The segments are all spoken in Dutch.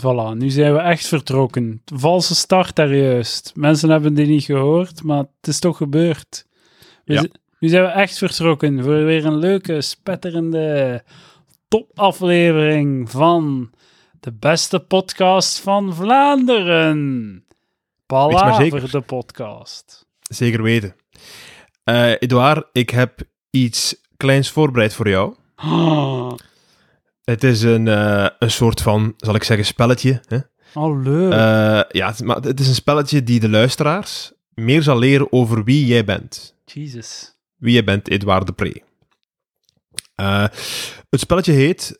Voilà, nu zijn we echt vertrokken. Valse start daar juist. Mensen hebben dit niet gehoord, maar het is toch gebeurd. We Ja. Nu zijn we echt vertrokken voor weer een leuke, spetterende topaflevering van de beste podcast van Vlaanderen. Palaver, de podcast. Zeker weten. Eh Edouard, ik heb iets kleins voorbereid voor jou. Ah, Het is een, eh, een soort van, zal ik zeggen, spelletje. Hè? oh, leuk. Eh, ja, het, maar het is een spelletje die de luisteraars meer zal leren over wie jij bent. Jesus. Wie jij bent, Edouard de Pre. Eh, het spelletje heet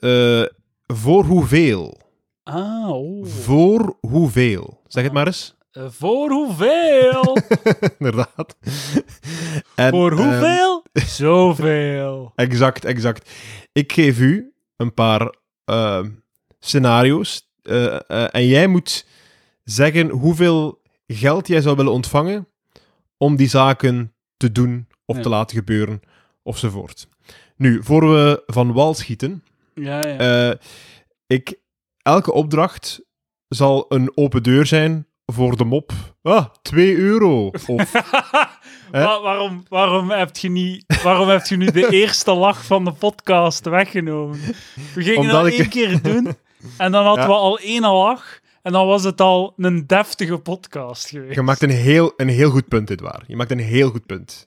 Voor hoeveel? Ah, oh. Voor hoeveel? Zeg het maar eens. Voor hoeveel? Inderdaad. En, voor ehm, hoeveel? Zoveel. Exact, exact. Ik geef u een paar ehm, scenario's eh, eh, en jij moet zeggen hoeveel geld jij zou willen ontvangen om die zaken te doen of Ja. te laten gebeuren, ofzovoort. Nu, voor we van wal schieten, Ja, ja. eh, ik, elke opdracht zal een open deur zijn voor de mop. Ah, 2 euro. Of? Wa- waarom, waarom, heb je niet, waarom heb je nu de eerste lach van de podcast weggenomen? We gingen Omdat dat ik- één keer doen en dan hadden Ja. we al één lach en dan was het al een deftige podcast geweest. Je maakt een heel, een heel goed punt, dit waar. Je maakt een heel goed punt.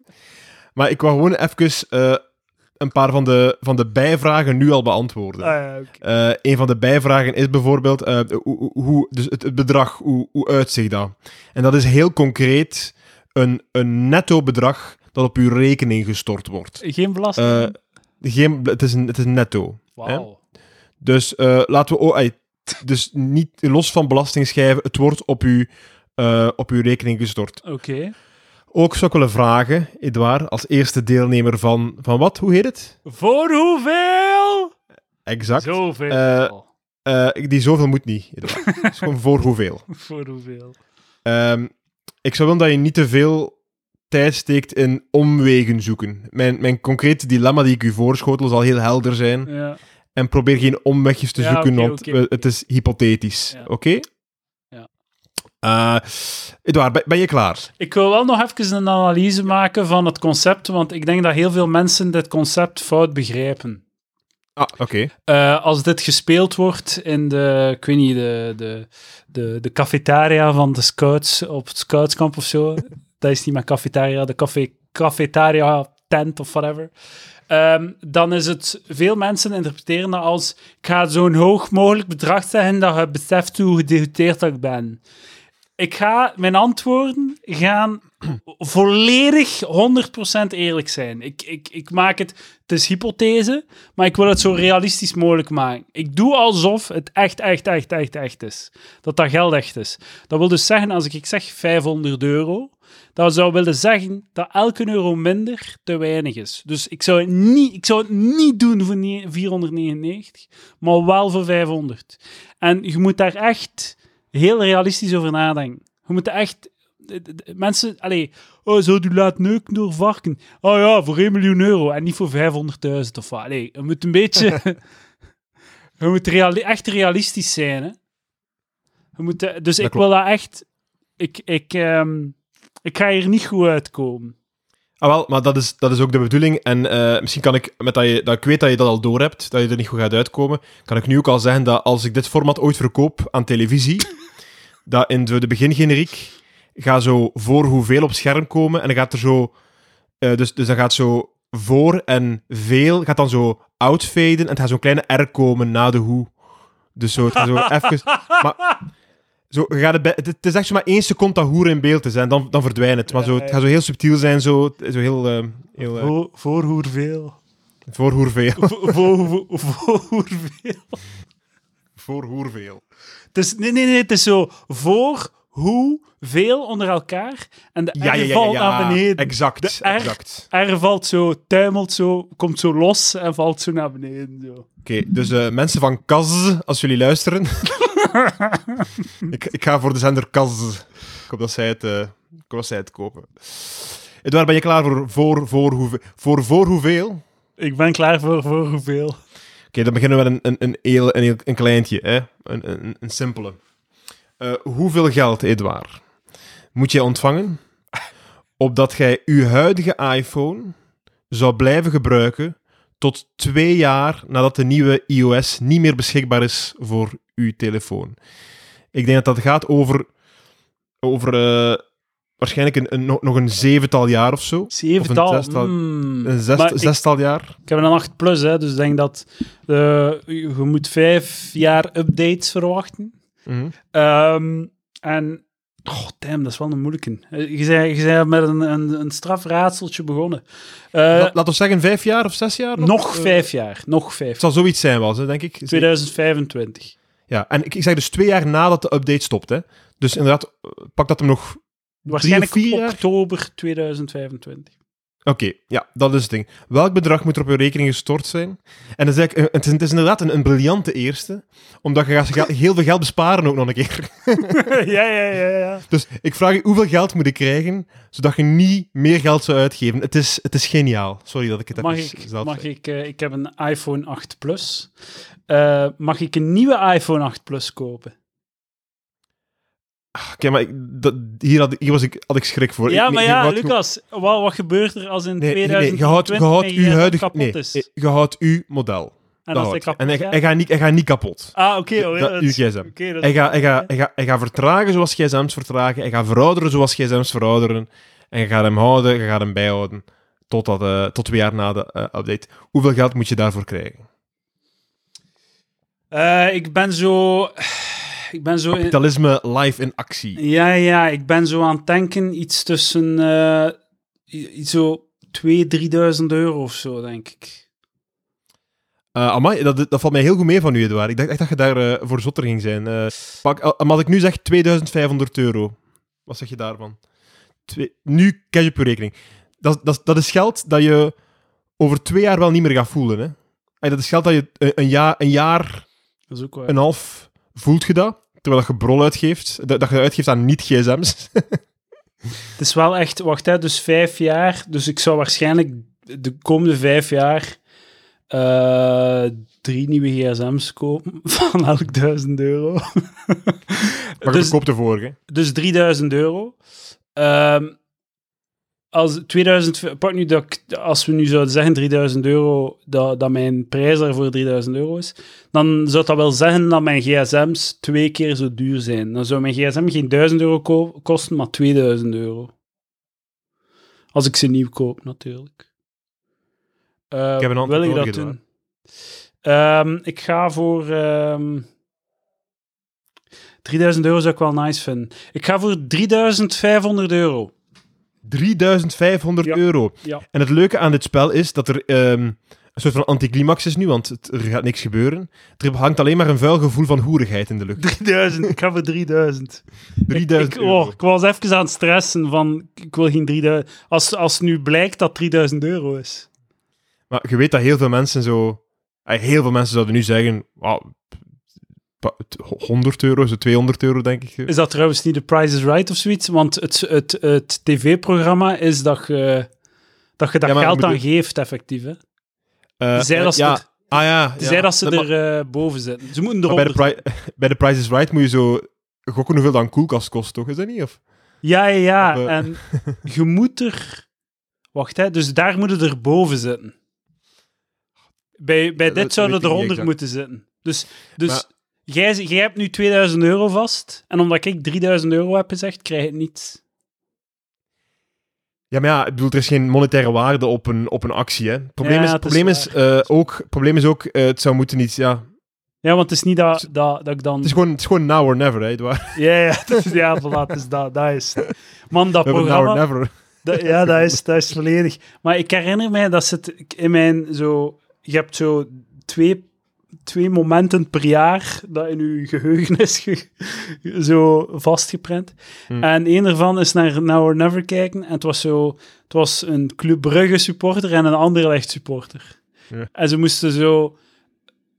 Maar ik wil gewoon even eh, een paar van de, van de bijvragen nu al beantwoorden. Ah, ja. Eh, een van de bijvragen is bijvoorbeeld eh, hoe, hoe- hoe, dus het, het bedrag, hoe, hoe uitziet dat? En dat is heel concreet een, een netto bedrag dat op uw rekening gestort wordt. Geen belasting? Eh, geen, het, is een, het is netto. Wauw. Dus eh, laten we... Oh, dus niet los van belastingschijven, het wordt op uw, eh, op uw rekening gestort. Oké. Ook zou ik willen vragen, Edouard, als eerste deelnemer van, van wat? Hoe heet het? Voor hoeveel? Exact. Zoveel. Die zoveel moet niet, Edouard. Het is gewoon voor hoeveel. Voor hoeveel? Ehm, ik zou willen dat je niet te veel tijd steekt in omwegen zoeken. Mijn, mijn concrete dilemma die ik u voorschotel zal heel helder zijn. Ja. En probeer geen omwegjes te Ja, zoeken, want het is hypothetisch. Oké? Ja. Eh, Edouard, ben, ben je klaar? Ik wil wel nog even een analyse maken van het concept, want ik denk dat heel veel mensen dit concept fout begrijpen. Ah, oké. Eh, als dit gespeeld wordt in de, ik weet niet, de, de, de, de cafetaria van de scouts op het scoutskamp of zo. dat is niet mijn cafetaria, de café, cafetaria tent of whatever. Ehm, dan is het, veel mensen interpreteren dat als, ik ga zo'n hoog mogelijk bedrag zeggen dat je beseft hoe gedegoteerd ik ben. Ik ga, mijn antwoorden gaan volledig 100% eerlijk zijn. Ik, ik, ik maak het, het is hypothese, maar ik wil het zo realistisch mogelijk maken. Ik doe alsof het echt, echt, echt, echt, echt is. Dat dat geld echt is. Dat wil dus zeggen, als ik, ik zeg 500 euro, dat zou willen zeggen dat elke euro minder te weinig is. Dus ik zou het niet, ik zou het niet doen voor nie- 499, maar wel voor 500. En je moet daar echt heel realistisch over nadenken. Je moet echt... de- de- de- Mensen... Allee, oh, zou u laten neuken door varken? Oh ja, voor 1 miljoen euro en niet voor 500.000 of wat. Allee, je moet een beetje... je moet reali- echt realistisch zijn, hè. Je moet, eh, dus ik klopt. wil dat echt... Ik, ik, ehm, ik ga hier niet goed uitkomen. Ah, wel, maar dat is, dat is ook de bedoeling. En eh, misschien kan ik, met dat, je, dat ik weet dat je dat al door hebt, dat je er niet goed gaat uitkomen, kan ik nu ook al zeggen dat als ik dit format ooit verkoop aan televisie, dat in zo de begingeneriek gaat zo voor hoeveel op scherm komen en dan gaat er zo, eh, dus, dus dan gaat zo voor en veel, gaat dan zo outfaden en het gaat zo'n kleine R komen na de hoe. Dus zo, het gaat zo even... Maar, zo, je gaat het, bij- het, is echt zo maar één seconde dat hoer in beeld is en dan, dan verdwijnt het. Maar zo, het gaat zo heel subtiel zijn, zo, zo heel... eh, heel Voor, voor hoeveel? voor hoeveel. voor, voor, voor hoeveel? voor hoeveel. Het is, nee, nee, nee, het is zo voor hoeveel onder elkaar en de Ja, R ja, ja, valt naar beneden. Exact, De R- exact. R valt zo, tuimelt zo, komt zo los en valt zo naar beneden. Zo. Oké, dus eh, mensen van Kaz, als jullie luisteren. ik, ik ga voor de zender Kaz. Ik hoop dat zij het, eh, ik hoop dat zij het kopen. Edouard, ben je klaar voor voor, voor, hoeveel, voor, voor hoeveel? Ik ben klaar voor, voor hoeveel. Oké, dan beginnen we met een, een, een, heel, een, heel, een kleintje, hè? Een, een, een simpele. Uh, hoeveel geld, Edouard, moet jij ontvangen opdat jij je huidige iPhone zou blijven gebruiken tot twee jaar nadat de nieuwe iOS niet meer beschikbaar is voor uw telefoon? Ik denk dat dat gaat over, over uh, waarschijnlijk een, een, nog een zevental jaar of zo. Zevental? Of een zestal, mm. een jaar. Ik heb een 8 plus, hè, dus ik denk dat uh, je moet vijf jaar updates verwachten. Mm -hmm. um, en Oh, damn, dat is wel een moeilijke. Je zei, je zei met een, een, een strafraadseltje begonnen. Uh, laten we zeggen vijf jaar of zes jaar? Nog, nog vijf jaar. Nog vijf. Het zal zoiets zijn wel, denk ik. 2025. Ja, en ik, ik zeg dus twee jaar nadat de update stopt. Hè. Dus inderdaad, pak dat hem nog Waarschijnlijk vier oktober 2025. Oké, okay, ja, dat is het ding. Welk bedrag moet er op je rekening gestort zijn? En dat is eigenlijk, het, is, het is inderdaad een, een briljante eerste, omdat je gaat heel veel geld besparen ook nog een keer. ja, ja, ja, ja. Dus ik vraag je, hoeveel geld moet ik krijgen, zodat je niet meer geld zou uitgeven? Het is, het is geniaal. Sorry dat ik het mag heb ik, Mag ik, uh, ik heb een iPhone 8 Plus. Uh, mag ik een nieuwe iPhone 8 Plus kopen? Oké, maar ik, dat, hier, had, hier was ik, had ik schrik voor. Ja, ik, maar ik, ja, Lucas, wat, wat gebeurt er als in nee, 2020 nee, je houdt, je huidige, kapot nee, is? je houdt uw model. En Dat als houdt. kapot en hij, gaat? hij, gaat niet, hij gaat niet kapot. Ah, oké. Okay, oh, ja, Dat- uw gsm. okay, dat Hij gaat, hij, gaat, hij, gaat, hij gaat vertragen zoals gsm's vertragen. Hij gaat verouderen zoals gsm's verouderen. En je gaat hem houden, je gaat hem bijhouden. Tot, dat, eh, tot twee jaar na de eh, update. Hoeveel geld moet je daarvoor krijgen? Eh, ik ben zo... Ik ben zo... in- Kapitalisme live in actie. Ja, ja, ik ben zo aan het denken iets tussen... iets zo 2.000, 3.000 euro of zo, denk ik. Eh amai, dat, dat valt mij heel goed mee van u, Edouard. Ik dacht echt dat je daar eh, voor zotter ging zijn. Pak, als ik nu zeg 2500 euro, wat zeg je daarvan? Twee, nu cash op je rekening. Dat, dat, dat is geld dat je over twee jaar wel niet meer gaat voelen. Hè? En dat is geld dat je een, een, jaar, een jaar, Dat is ook een half voelt je dat, terwijl dat je brol uitgeeft, dat, dat je uitgeeft aan niet-gsm's. Het is wel echt... Wacht, hè, dus vijf jaar. Dus ik zou waarschijnlijk de komende vijf jaar eh, drie nieuwe gsm's kopen van elk 1000 euro. maar je dus, verkoopt de vorige. dus 3000 euro. Ehm, als 2000, pak nu dat ik- als we nu zouden zeggen 3000 euro, dat, dat mijn prijs daarvoor 3000 euro is, dan zou dat wel zeggen dat mijn gsm's twee keer zo duur zijn. Dan zou mijn gsm geen 1000 euro ko- kosten, maar 2000 euro. Als ik ze nieuw koop, natuurlijk. Eh, Ik heb een antwoord wil ik dat doen? Ehm, ik ga voor... ehm 3000 euro zou ik wel nice vinden. Ik ga voor 3500 euro. 3500 Ja. euro. Ja. En het leuke aan dit spel is dat er ehm, een soort van anticlimax is nu, want het, er gaat niks gebeuren. Er hangt alleen maar een vuil gevoel van hoerigheid in de lucht. 3000, ik ga voor 3000. 3000 ik, euro. oh, ik was even aan het stressen van, ik wil geen 3000. Als, als nu blijkt dat 3000 euro is. Maar je weet dat heel veel mensen zo... eh, Heel veel mensen zouden nu zeggen... "Wauw, pa- het- 100 euro, zo 200 euro, denk ik. Is dat trouwens niet de Price is Right of zoiets? Want het, het, het tv-programma is dat je dat, je Ja, maar geld aan geeft, effectief. Hè? Eh, Zij eh, dat ze ja, er- ah ja. Ja. dat ze er eh, boven zitten. Ze moeten maar bij, eronder de bij de Price is Right moet je zo gokken hoeveel dat een koelkast kost, toch? Is dat niet? Of? Ja, ja, ja. Of, eh, En je moet er... Wacht, hè. Dus daar moeten er boven zitten. Bij, bij dit zouden weet er ik niet onder exact. moeten zitten. Dus, dus Maar- jij, jij hebt nu 2000 euro vast. En omdat ik 3000 euro heb gezegd, krijg je het niet. Ja, maar ja, ik bedoel, er is geen monetaire waarde op een, op een actie, hè. Het probleem Ja, is, het probleem is, eh, ook, het probleem is ook, eh, het zou moeten niet, ja... Ja, want het is niet dat, dat, dat ik dan... Het is gewoon, het is gewoon now or never, hè. Ja, ja, het is, ja, voilà, het is dat, dat is. Man, dat We hebben now or programma... never. Dat- ja, dat is, dat is volledig. Maar ik herinner mij dat ze het in mijn zo. Je hebt zo twee, twee momenten per jaar dat in je geheugen is ge- zo vastgeprent. Hmm. En een ervan is naar Now or Never kijken. En het was zo. Het was een Club Brugge supporter en een Anderlecht supporter. Ja. En ze moesten zo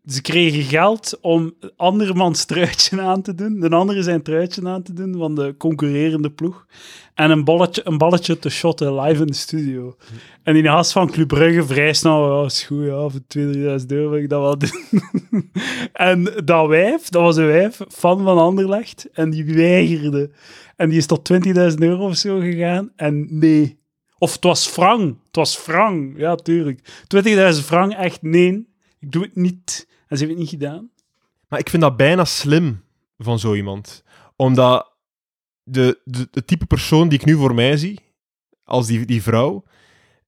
ze kregen geld om andermans truitje aan te doen, de andere zijn truitje aan te doen van de concurrerende ploeg, en een balletje, een balletje te shotten live in de studio. En die gast van Club Brugge vrij snel, ja, is goed, ja, voor 2.000, 3.000 euro wil ik dat wel doen. en dat wijf, dat was een wijf, fan van Anderlecht, en die weigerde. En die is tot 20.000 euro of zo gegaan, en nee. Of het was frank, het was frank, ja, tuurlijk. 20.000 frank, echt nee, ik doe het niet. En ze heeft het niet gedaan. Maar ik vind dat bijna slim van zo iemand. Omdat de, de, de type persoon die ik nu voor mij zie, als die, die vrouw,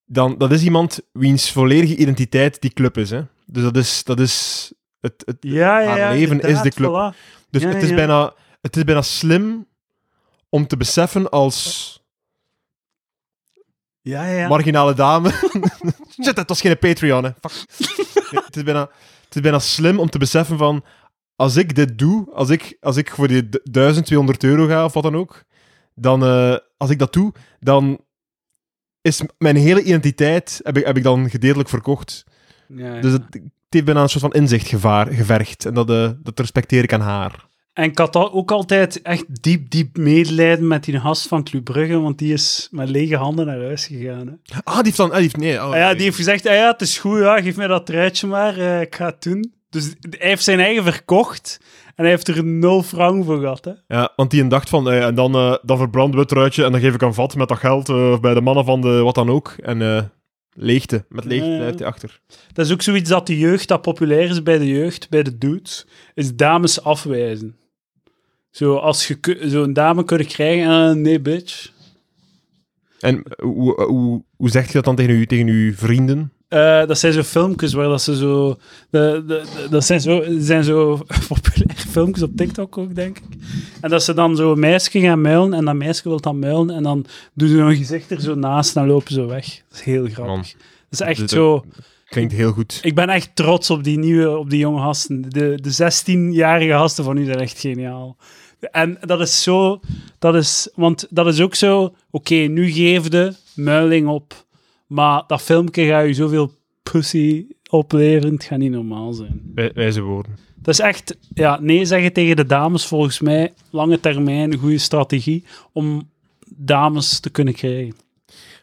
dan, dat is iemand wiens volledige identiteit die club is. Hè? Dus dat is, dat is het, het, Ja, ja, haar ja. leven is de club. voilà. Dus het, is bijna, het is bijna slim om te beseffen als Ja, ja. marginale dame. Shit, dat was geen Patreon, hè. Fuck. Nee, het, is bijna, het is bijna slim om te beseffen van... Als ik dit doe, als ik, als ik voor die du- 1200 euro ga, of wat dan ook, dan... eh, als ik dat doe, dan is mijn hele identiteit... Heb ik, heb ik dan gedeeltelijk verkocht. Ja, ja. Dus het, het heeft bijna een soort van inzicht gevaar, gevergd. En dat, eh, dat respecteer ik aan haar. En ik had ook altijd echt diep, diep medelijden met die gast van Club Brugge, want die is met lege handen naar huis gegaan. Hè. Ah, die heeft dan... Ah, die heeft, nee, oh, Ah ja, die heeft gezegd, ah ja, het is goed, ja, geef mij dat truitje maar, eh, ik ga het doen. Dus hij heeft zijn eigen verkocht en hij heeft er nul frank voor gehad. Hè. Ja, want die dacht van, eh, en dan, eh, dan verbranden we het truitje en dan geef ik een vat met dat geld eh, bij de mannen van de wat dan ook. En leegte, met leegte Ja, hij achter. Dat is ook zoiets dat de jeugd, dat populair is bij de jeugd, bij de dudes, is dames afwijzen. Zo, als je zo'n dame kunnen krijgen, en nee, bitch. En hoe, hoe, hoe zeg je dat dan tegen, u, tegen uw vrienden? Eh, dat zijn zo filmpjes waar dat ze zo... De, de, de- dat zijn zo, zijn zo populaire filmpjes op TikTok ook, denk ik. En dat ze dan zo een meisje gaan muilen en dat meisje wil dan muilen en dan doen ze hun gezicht er zo naast en dan lopen ze weg. Dat is heel grappig. Man. Dat is echt Dit- zo... Klinkt heel goed. Ik ben echt trots op die nieuwe, op die jonge gasten. De, de 16-jarige gasten van nu zijn echt geniaal. En dat is zo, dat is, want dat is ook zo, oké, nu geef de muiling op, maar dat filmpje gaat je zoveel pussy opleveren, het gaat niet normaal zijn. Wij- Wijze woorden. Dat is echt, ja, nee zeggen tegen de dames, volgens mij, lange termijn, een goede strategie om dames te kunnen krijgen.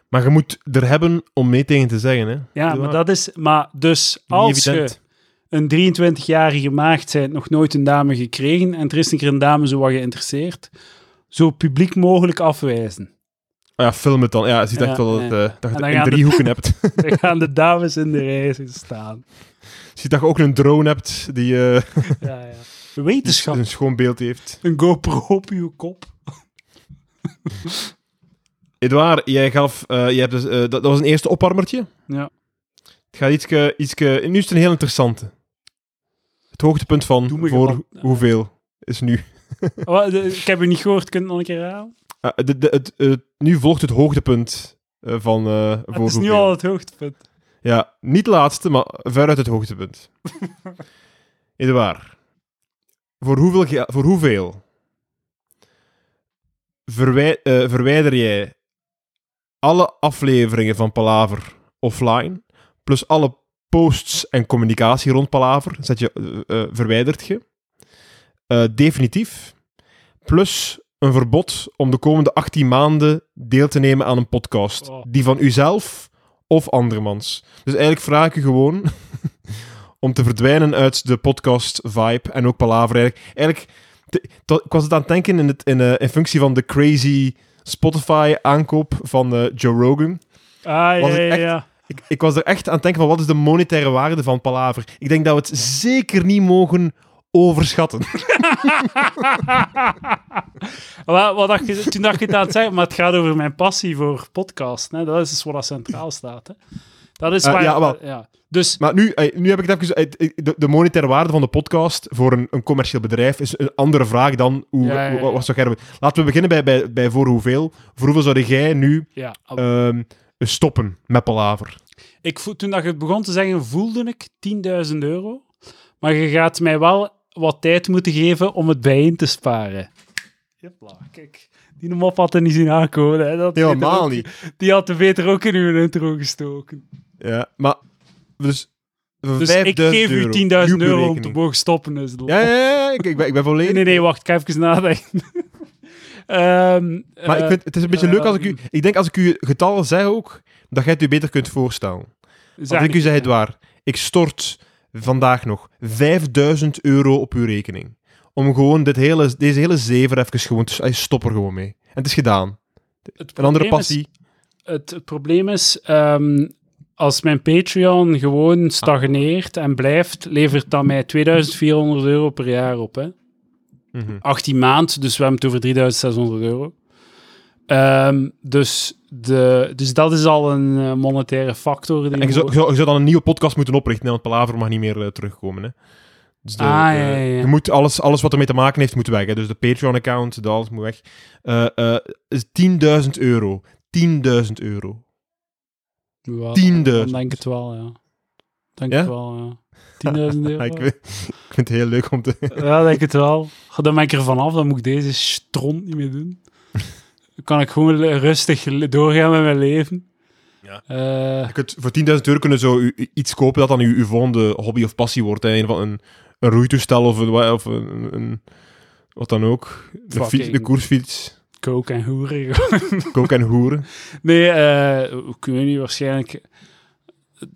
Maar je moet er hebben om mee tegen te zeggen, hè. Ja, maar dat is, maar dus als je. Een 23-jarige maagd zijn, nog nooit een dame gekregen en er is een keer een dame zo wat geïnteresseerd, zo publiek mogelijk afwijzen. Ah ja, film het dan. Ja, ziet Ja, echt wel dat, ja. eh, dat je het in drie hoeken hebt. Dan gaan de dames in de rij staan. Je ziet dat je ook een drone hebt die eh, Ja, ja. Wetenschap. een schoon beeld heeft. Een GoPro op je kop. Edouard, jij gaf... eh, jij hebt dus, dat, dat was een eerste opwarmertje. Ja. Het gaat ietske, ietske... Nu is het een heel interessante. Het hoogtepunt van voor gewoon. hoeveel is nu. Wat, de- ik heb u niet gehoord, kun je het nog een keer herhalen? Ah, de, de, het, nu volgt het hoogtepunt eh, van eh Het voor is nu al het hoogtepunt. Ja, niet het laatste, maar veruit het hoogtepunt. Edouard, voor hoeveel, voor hoeveel verwij- eh, verwijder jij alle afleveringen van Palaver offline, plus alle posts en communicatie rond Palaver, zet je, eh, eh, verwijdert je, eh, definitief, plus een verbod om de komende 18 maanden deel te nemen aan een podcast, Oh. die van uzelf of andermans. Dus eigenlijk vraag ik u gewoon om te verdwijnen uit de podcast-vibe en ook Palaver eigenlijk. Eigenlijk, te- to- ik was het aan het denken in, het, in, in functie van de crazy Spotify-aankoop van Joe Rogan. Ah, ja, ja. Ik, ik was er echt aan het denken van wat is de monetaire waarde van Palaver. Ik denk dat we het zeker niet mogen overschatten. wat, wat je, toen dacht je het aan het zeggen, maar het gaat over mijn passie voor podcast. Hè? Dat is dus wat dat centraal staat. Hè? Dat is Eh, waar... ja, wel. ja. Dus Maar nu, eh, nu heb ik het even... eh, De, de monetaire waarde van de podcast voor een, een commercieel bedrijf is een andere vraag dan hoe, Ja, ja, wat zou jij. Laten we beginnen bij, bij, bij voor hoeveel. Voor hoeveel zou jij nu ja, ehm, stoppen met Palaver? ik, voel- toen dat je het begon te zeggen, voelde ik 10.000 euro. Maar je gaat mij wel wat tijd moeten geven om het bijeen te sparen. Jepla, kijk. Die mop had er niet zien aankomen. Hè. Dat Helemaal ook- niet. Die had er beter ook in uw intro gestoken. Ja, maar... Dus Dus ik 5000 geef euro. u 10.000 Nu op uw euro om te mogen stoppen. Het Ja, ja, ja, ik, ik, ben, ik ben volledig... Nee, nee, nee, wacht. Ik ga even nadenken. Ehm, Maar ik eh, vind, het is een beetje leuk als ik u... Ik denk als ik u getallen zeg ook, dat jij het u beter kunt voorstellen. Als ik u zeg het waar. Ik stort vandaag nog 5000 euro op uw rekening. Om gewoon dit hele, deze hele zever even gewoon te... Hij stop er gewoon mee. En het is gedaan. Het Een andere is- passie. het, het probleem is, ehm, als mijn Patreon gewoon stagneert en blijft, levert dat mij 2400 euro per jaar op. Hè? Mhm. 18 maand, dus we hebben het over 3600 euro. Ehm, dus, de, dus dat is al een eh, monetaire factor. Die En je zou, je, zou, je zou dan een nieuwe podcast moeten oprichten, hè, want Palaver mag niet meer eh, terugkomen. Hè. Dus de, Ah, ja, eh, ja, ja. Je moet alles, alles wat ermee te maken heeft, moet weg. Hè. Dus de Patreon-account, dat alles moet weg. Is 10.000 euro. 10.000 euro. Ja, 10.000. Dan denk ik het wel, ja. Denk het wel, ja. 10.000 euro. ik, weet- ik vind het heel leuk om te... Ja, denk het wel. Ga, Dan ben ik er vanaf, dan moet ik deze stront niet meer doen. Dan kan ik gewoon rustig doorgaan met mijn leven. Ja. Eh, Je kunt, voor 10.000 euro kunnen zo iets kopen dat dan uw, uw volgende hobby of passie wordt. Hè. Een, van een, een roeitoestel of, een, of een, een- wat dan ook. De, fiets, de koersfiets. kook en hoeren. Kook en hoeren. nee, eh ik weet niet, waarschijnlijk eh,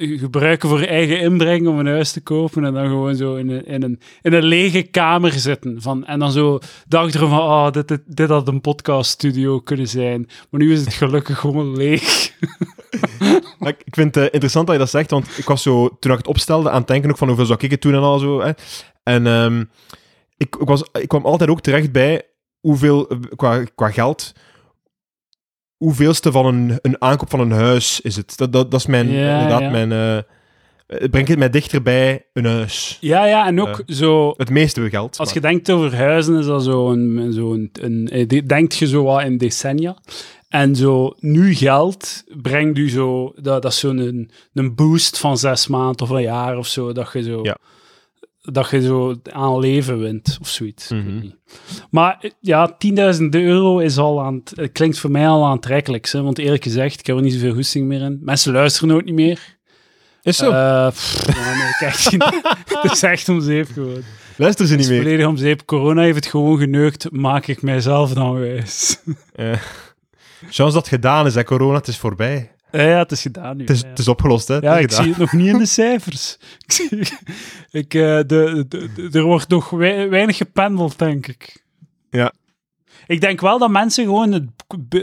gebruiken voor eigen inbreng om een huis te kopen en dan gewoon zo in een, in een, in een lege kamer zitten. Van, en dan zo dachten van, oh, dit, dit, dit had een podcaststudio kunnen zijn. Maar nu is het gelukkig gewoon leeg. Ik vind het eh, interessant dat je dat zegt, want ik was zo, toen ik het opstelde, aan het denken ook van hoeveel zou ik het doen en al zo. Hè. En ehm, ik, ik, was, ik kwam altijd ook terecht bij hoeveel, eh, qua, qua geld, hoeveelste van een, een aankoop van een huis is het. Dat, dat, dat is mijn, Ja, inderdaad ja. mijn... eh, het brengt het mij dichter bij een huis. Ja, ja, en ook zo... Het meeste geld. Als maar- je denkt over huizen, is dat zo een, zo een, een, eh, de- denkt je zo wat in decennia. En zo, nu geld brengt u zo, dat, dat is zo'n een, een boost van zes maanden of een jaar of zo, dat je zo, Ja. Dat je zo aan leven wint of zoiets. Mhm. Maar ja, 10.000 euro is al aan het, klinkt voor mij al aantrekkelijk, hè, want eerlijk gezegd, ik heb er niet zoveel goesting meer in. Mensen luisteren ook niet meer. Is zo. Eh, pff, ja, nee, kijk, het is echt om zeep gewoon. Luister ze niet meer. volledig om zeep. Corona heeft het gewoon geneukt. Maak ik mijzelf dan wijs. Chance dat het gedaan is, hè, corona, het is voorbij. Ja, ja, het is gedaan nu. Het is, ja. het is opgelost, hè. Ja, ik gedaan. zie het nog niet in de cijfers. Ik zie, ik, eh, de, de, de- er wordt nog wei- weinig gependeld, denk ik. Ja. Ik denk wel dat mensen gewoon het,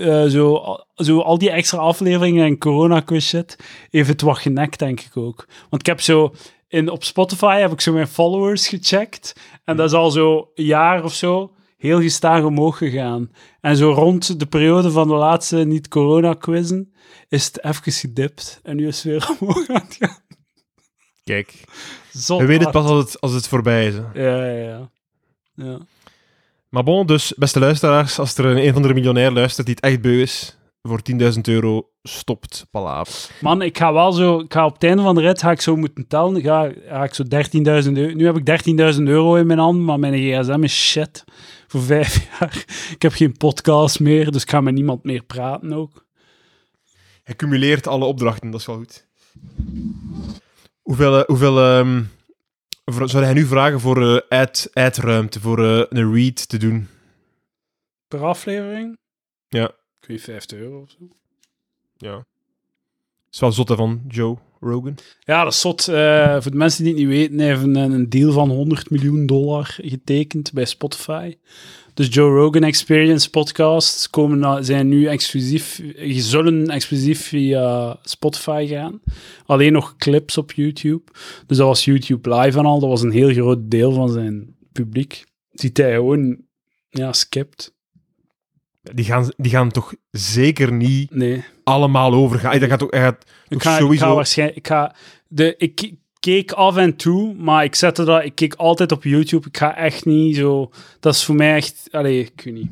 eh, zo, zo al die extra afleveringen en corona shit heeft het wat genekt, denk ik ook. Want ik heb zo in, op Spotify heb ik zo mijn followers gecheckt en dat is al zo een jaar of zo heel gestaag omhoog gegaan. En zo rond de periode van de laatste niet-corona quizzen is het even gedipt en nu is het weer omhoog aan het gaan. Kijk, Zot we weten het pas als het, als het voorbij is. hè. Ja, ja, ja. ja. Maar bon, dus beste luisteraars, als er een, een van de miljonair luistert die het echt beu is, voor 10.000 euro stopt Palaver. Man, ik ga wel zo, ik ga op het einde van de rit ga ik zo moeten tellen. Ga, ga ik zo 13.000 euro. Nu heb ik 13.000 euro in mijn hand, maar mijn gsm is shit voor vijf jaar. Ik heb geen podcast meer, dus ik ga met niemand meer praten ook. Hij cumuleert alle opdrachten, dat is wel goed. Hoeveel, eh, hoeveel voor- zou hij nu vragen voor eh ad, ad-ruimte, voor eh, een read te doen? Per aflevering? Ja. Ik weet 50 euro of zo. Ja. is wel zotte van Joe Rogan. Ja, dat is zot. Eh, voor de mensen die het niet weten, hij heeft een, een deal van 100 miljoen dollar getekend bij Spotify. Dus Joe Rogan Experience podcasts komen, na- zijn nu exclusief, zullen exclusief via Spotify gaan. Alleen nog clips op YouTube. Dus dat was YouTube Live en al. Dat was een heel groot deel van zijn publiek. Ziet hij gewoon, ja, skipt. Die gaan, die gaan toch zeker niet Nee. Allemaal overgaan. Dat gaat ook, gaat Ik ik sowieso... ga waarschijnlijk... Ik, ga de, ik keek af en toe, maar ik zette dat... Ik keek altijd op YouTube. Ik ga echt niet zo... Dat is voor mij echt... Allee, ik weet niet.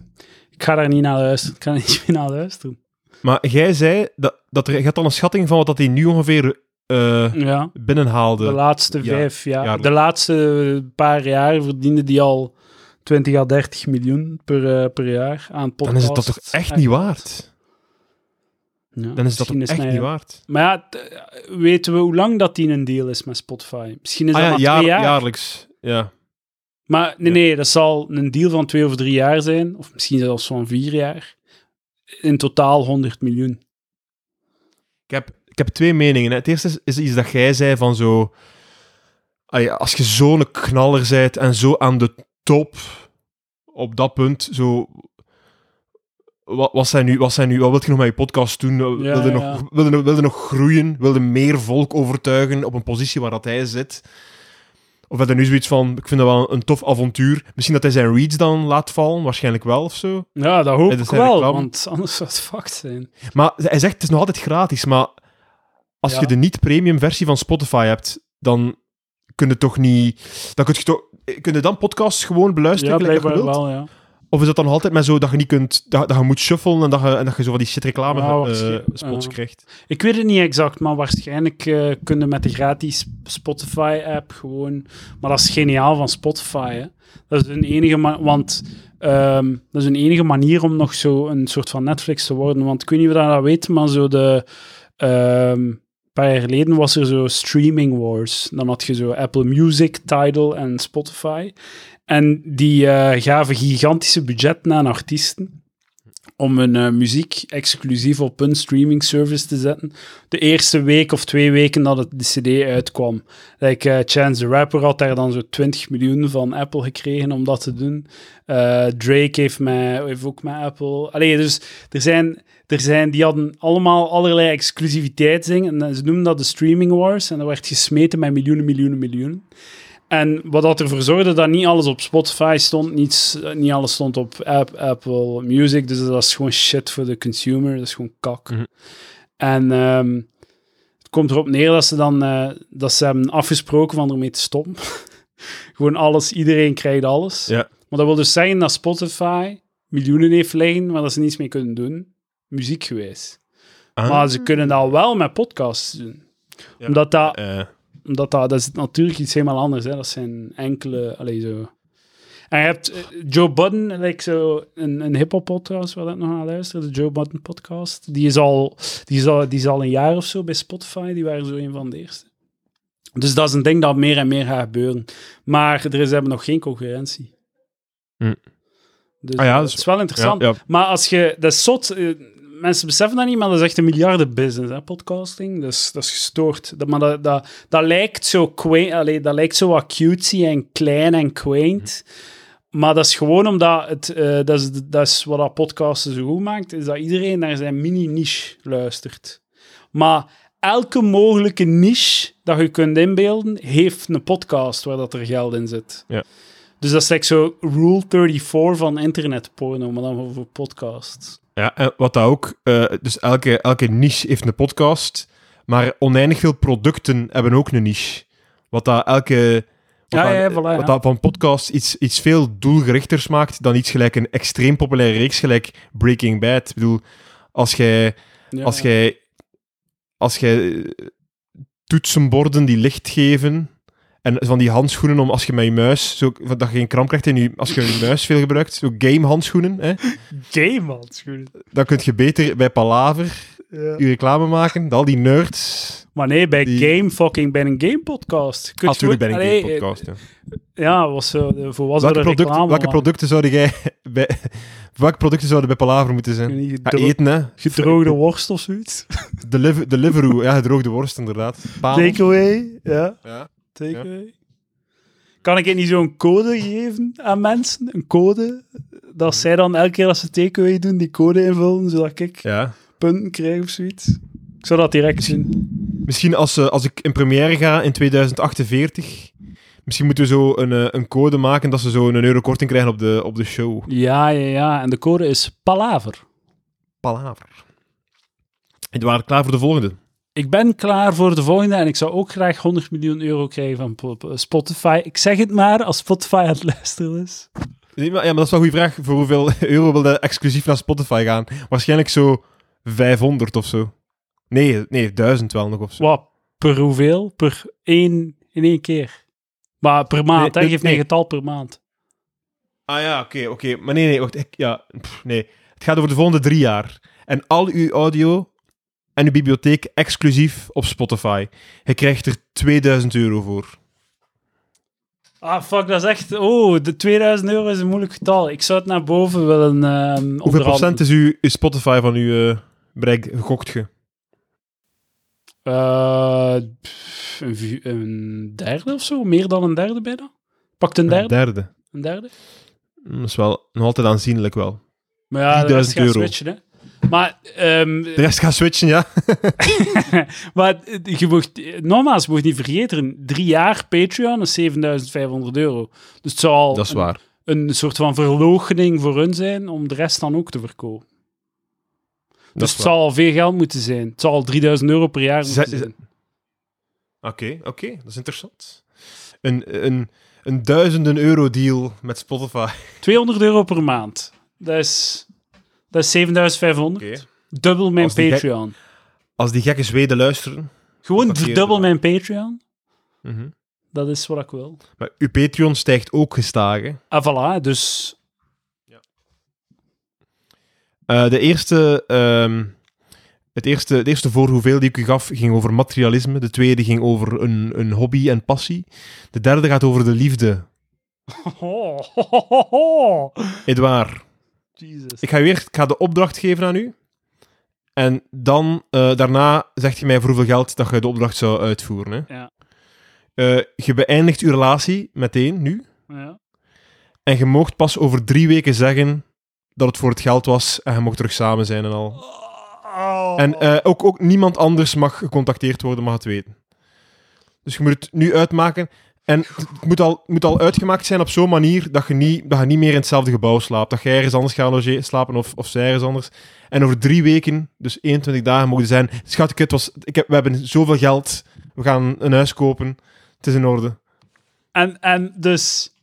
Ik ga daar niet naar luisteren. Ik ga niet meer naar luisteren. Maar jij zei dat, dat er, je had al een schatting van wat dat hij nu ongeveer eh, Ja, binnenhaalde. de laatste vijf jaar. De laatste paar jaar verdiende die al 20 à 30 miljoen per, eh, per jaar aan Dan podcasts. is het dat toch echt niet waard? Ja, dan is dat ook echt mij- niet waard. Maar ja, weten we hoe lang dat die een deal is met Spotify? Misschien is dat Ah ja, maar jaar- twee jaar. jaarlijks. Ja. Maar nee, nee, dat zal een deal van twee of drie jaar zijn. Of misschien zelfs van vier jaar. In totaal 100 miljoen. Ik heb, ik heb twee meningen. Hè. Het eerste is, is iets dat jij zei van zo... Allee, als je zo'n knaller bent en zo aan de top op dat punt, zo... Wat, wat, zijn nu, wat, zijn nu, wat wil je nog met je podcast doen? Wil je ja, ja. nog, wil je, wil je nog groeien? Wil je meer volk overtuigen op een positie waar dat hij zit? Of had hij nu zoiets van, ik vind dat wel een, tof avontuur. Misschien dat hij zijn reads dan laat vallen, waarschijnlijk wel of zo. Ja, dat hoop ik wel, reclame. want anders zou het fucked zijn. Maar hij zegt, het is nog altijd gratis, maar als Ja. je de niet-premium versie van Spotify hebt, dan kun je toch niet... Dan kun je, toch, kun je dan podcasts gewoon beluisteren Ja, blijkbaar wel, ja. Of is dat dan altijd met zo dat je niet kunt... Dat, dat je moet shuffelen en dat je, en dat je zo van die shit reclame eh, spots krijgt? Ik weet het niet exact, maar waarschijnlijk eh kunnen met de gratis Spotify-app gewoon... Maar dat is geniaal van Spotify, hè. Dat is een enige... Want ehm, dat is een enige manier om nog zo een soort van Netflix te worden. Want ik weet niet of je dat weet, maar zo de... ehm, paar jaar geleden was er zo Streaming Wars. Dan had je zo Apple Music, Tidal en Spotify. En die eh, gaven gigantische budgetten aan artiesten om hun eh, muziek exclusief op hun streaming service te zetten. De eerste week of twee weken dat het de CD uitkwam. Like, eh, Chance the Rapper had daar dan zo 20 miljoen van Apple gekregen om dat te doen. Eh, Drake heeft, mij, ook met Apple. Allee, dus er zijn, er zijn, die hadden allemaal allerlei exclusiviteitsdingen. En ze noemden dat de Streaming Wars. En dat werd gesmeten met miljoenen, miljoenen, miljoenen. En wat dat ervoor zorgde dat niet alles op Spotify stond, niet, niet alles stond op App, Apple Music, dus dat is gewoon shit voor de consumer, dat is gewoon kak. Mhm. En ehm, het komt erop neer dat ze dan eh, dat ze hebben afgesproken van ermee te stoppen. gewoon alles, iedereen krijgt alles. Ja. Maar dat wil dus zeggen dat Spotify miljoenen heeft liggen, maar dat ze niets mee kunnen doen, muziekgewijs. Ah. Maar ze kunnen dat wel met podcasts doen. Ja. Omdat dat Eh, omdat dat, dat is natuurlijk iets helemaal anders. Hè. Dat zijn enkele... Allee, zo. En je hebt eh, Joe Budden, like zo, een, een hip-hop podcast waar ik nog aan luister, de Joe Budden podcast. Die is, al, die, is al, die is al een jaar of zo bij Spotify. Die waren zo een van de eerste. Dus dat is een ding dat meer en meer gaat gebeuren. Maar er is, hebben nog geen concurrentie. Hm. Dus Ah ja, dat dus- is wel interessant. ja, ja. Maar als je, dat is zot, eh, mensen beseffen dat niet, maar dat is echt een miljardenbusiness, hè, podcasting. Dus dat is gestoord. Dat, maar dat, dat, dat lijkt zo quaint, allee, dat lijkt zo wat cutesy en klein en quaint. Maar dat is gewoon omdat het, eh, dat, is, dat is wat dat podcasten zo goed maakt, is dat iedereen naar zijn mini-niche luistert. Maar elke mogelijke niche dat je kunt inbeelden, heeft een podcast waar dat er geld in zit. Ja. Dus dat is like zo Rule 34 van internetporno, maar dan voor podcasts. Ja, en wat dat ook... eh, dus elke, elke niche heeft een podcast, maar oneindig veel producten hebben ook een niche. Wat dat elke... Wat Ja, ja, voilà, ja. wat dat van podcast iets, iets veel doelgerichters maakt dan iets gelijk een extreem populaire reeks, gelijk Breaking Bad. Ik bedoel, als jij... Als jij... Als jij eh, toetsenborden die licht geven... En van die handschoenen om als je met je muis, zo, dat je geen kramp krijgt in je, als je je muis veel gebruikt, zo game handschoenen, hè, Gay, man. schoenen. dan kun je beter bij Palaver Ja. je reclame maken. Al die nerds. Maar nee, bij Die- Game fucking bij een game podcast. Kun Natuurlijk bij een game podcast. Ja. eh, Ja, was zo de volwassen Welke, product, reclame. welke producten zouden jij bij, welke producten zouden bij Palaver moeten zijn? Ja, eten, hè? Gedroogde worst of zoiets. Deliver, Deliveroo, ja, gedroogde worst, inderdaad. Takeaway, ja. Ja. Kan ik het niet zo'n code geven aan mensen? Een code? Dat zij dan elke keer als ze takeaway doen, die code invullen, zodat ik ja. punten krijg of zoiets. Ik zou dat direct doen. Misschien als, eh, als ik in première ga in 2048, misschien moeten we zo een, eh, een code maken dat ze zo een euro korting krijgen op de, op de show. Ja, ja, ja. En de code is Palaver. Palaver. En we waren klaar voor de volgende. Ik ben klaar voor de volgende en ik zou ook graag 100 miljoen euro krijgen van Po- Po- Spotify. Ik zeg het maar als Spotify aan het luisteren is. Nee, maar, ja, maar dat is wel een goede vraag. Voor hoeveel euro wil je exclusief naar Spotify gaan? Waarschijnlijk zo 500 of zo. Nee, nee, 1000 wel nog of zo. Wat? Per hoeveel? Per één in één keer. Maar per maand, Nee, hè? Geef nee. een getal per maand. Ah ja, oké, oké. Maar nee, nee, wacht. Ik, ja, pff, nee. Het gaat over de volgende drie jaar. En al uw audio en uw bibliotheek exclusief op Spotify. Je krijgt er 2000 euro voor. Ah, fuck, dat is echt... Oh, de 2000 euro is een moeilijk getal. Ik zou het naar boven willen ehm Hoeveel procent is uw, uw Spotify van uw eh, bereik gegokt je? Eh, een, derde of zo? Meer dan een derde bijna? Pakt een derde? Een derde. Een derde? Mm, Dat is wel nog altijd aanzienlijk wel. Maar ja, de rest 3000 gaat euro. switchen, hè. Maar, ehm, De rest gaat switchen, ja. maar eh, je mocht, nogmaals, je moet niet vergeten, drie jaar Patreon is 7500 euro. Dus het zal Dat is een, waar. een soort van verloochening voor hun zijn om de rest dan ook te verkopen. Dat dus het zal al veel geld moeten zijn. Het zal al 3000 euro per jaar moeten zijn. Oké, oké, dat is interessant. Een, een, een duizenden euro deal met Spotify. 200 euro per maand. Dat is, dat is 7500. Oké. Dubbel mijn Als die gek- Patreon. Als die gekke Zweden luisteren. Gewoon verdubbel er mijn Patreon. Mhm. Dat is wat ik wil. Maar uw Patreon stijgt ook gestaag. hè. Ah, voilà. Dus Eh, de eerste, ehm, het eerste, de eerste voor hoeveel die ik u gaf ging over materialisme. De tweede ging over een, een hobby en passie. De derde gaat over de liefde. Oh, ho, ho, ho, ho. Edouard, Jesus. ik ga, ik ga de opdracht geven aan u. En dan, eh, daarna zegt je mij voor hoeveel geld dat je de opdracht zou uitvoeren. Hè. Ja. Eh, je beëindigt uw relatie meteen, nu. Ja. En je moogt pas over drie weken zeggen dat het voor het geld was en je mocht terug samen zijn en al. Oh. En eh, ook, ook niemand anders mag gecontacteerd worden, mag het weten. Dus je moet het nu uitmaken. En het moet al, moet al uitgemaakt zijn op zo'n manier dat je, niet, dat je niet meer in hetzelfde gebouw slaapt. Dat jij ergens anders gaat loge- slapen of, of zij ergens anders. En over drie weken, dus 21 dagen, mogen zijn... Schat, het was, ik heb, we hebben zoveel geld. We gaan een huis kopen. Het is in orde. En, en dus...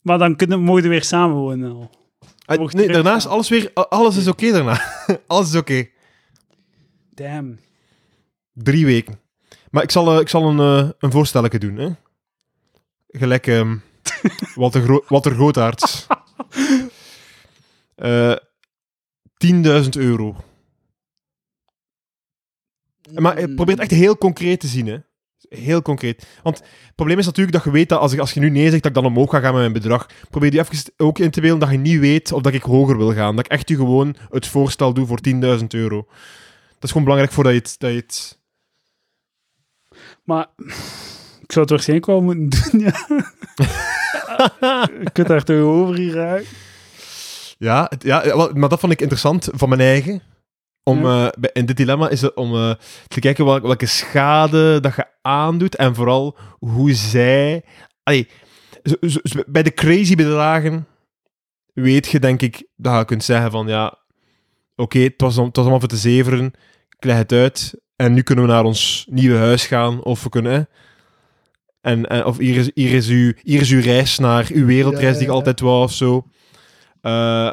Maar dan kunnen, mogen we weer samenwonen al. Ah, nee, terug daarna is gaan. alles weer... Alles is oké daarna. alles is oké. Damn. Drie weken. Maar ik zal, eh, ik zal een, eh, een voorstelletje doen. Hè? Gelijk ehm Walter, Gro Walter Gootaerts. Eh 10.000 euro. Maar eh, probeer het echt heel concreet te zien. Hè? Heel concreet. Want het probleem is natuurlijk dat je weet dat als, ik, als je nu nee zegt, dat ik dan omhoog ga gaan met mijn bedrag. Probeer je even ook in te beelden dat je niet weet of dat ik hoger wil gaan. Dat ik echt u gewoon het voorstel doe voor 10.000 euro. Dat is gewoon belangrijk voordat je het... Dat je het Maar ik zou het waarschijnlijk wel moeten doen, ja. Je kunt daar toch over hier raken? Ja, het- ja, maar dat vond ik interessant van mijn eigen. Om, eh, bij- in dit dilemma is het om eh, te kijken wel- welke schade dat je aandoet en vooral hoe zij... Allee, zo- zo- zo- bij de crazy bedragen weet je, denk ik, dat je kunt zeggen van ja, oké, het, was, om- het was allemaal voor te zeveren, ik leg het uit en nu kunnen we naar ons nieuwe huis gaan of we kunnen... en, en, of hier is, hier, is uw, hier is uw reis naar uw wereldreis Ja, die je altijd wou of zo. Eh,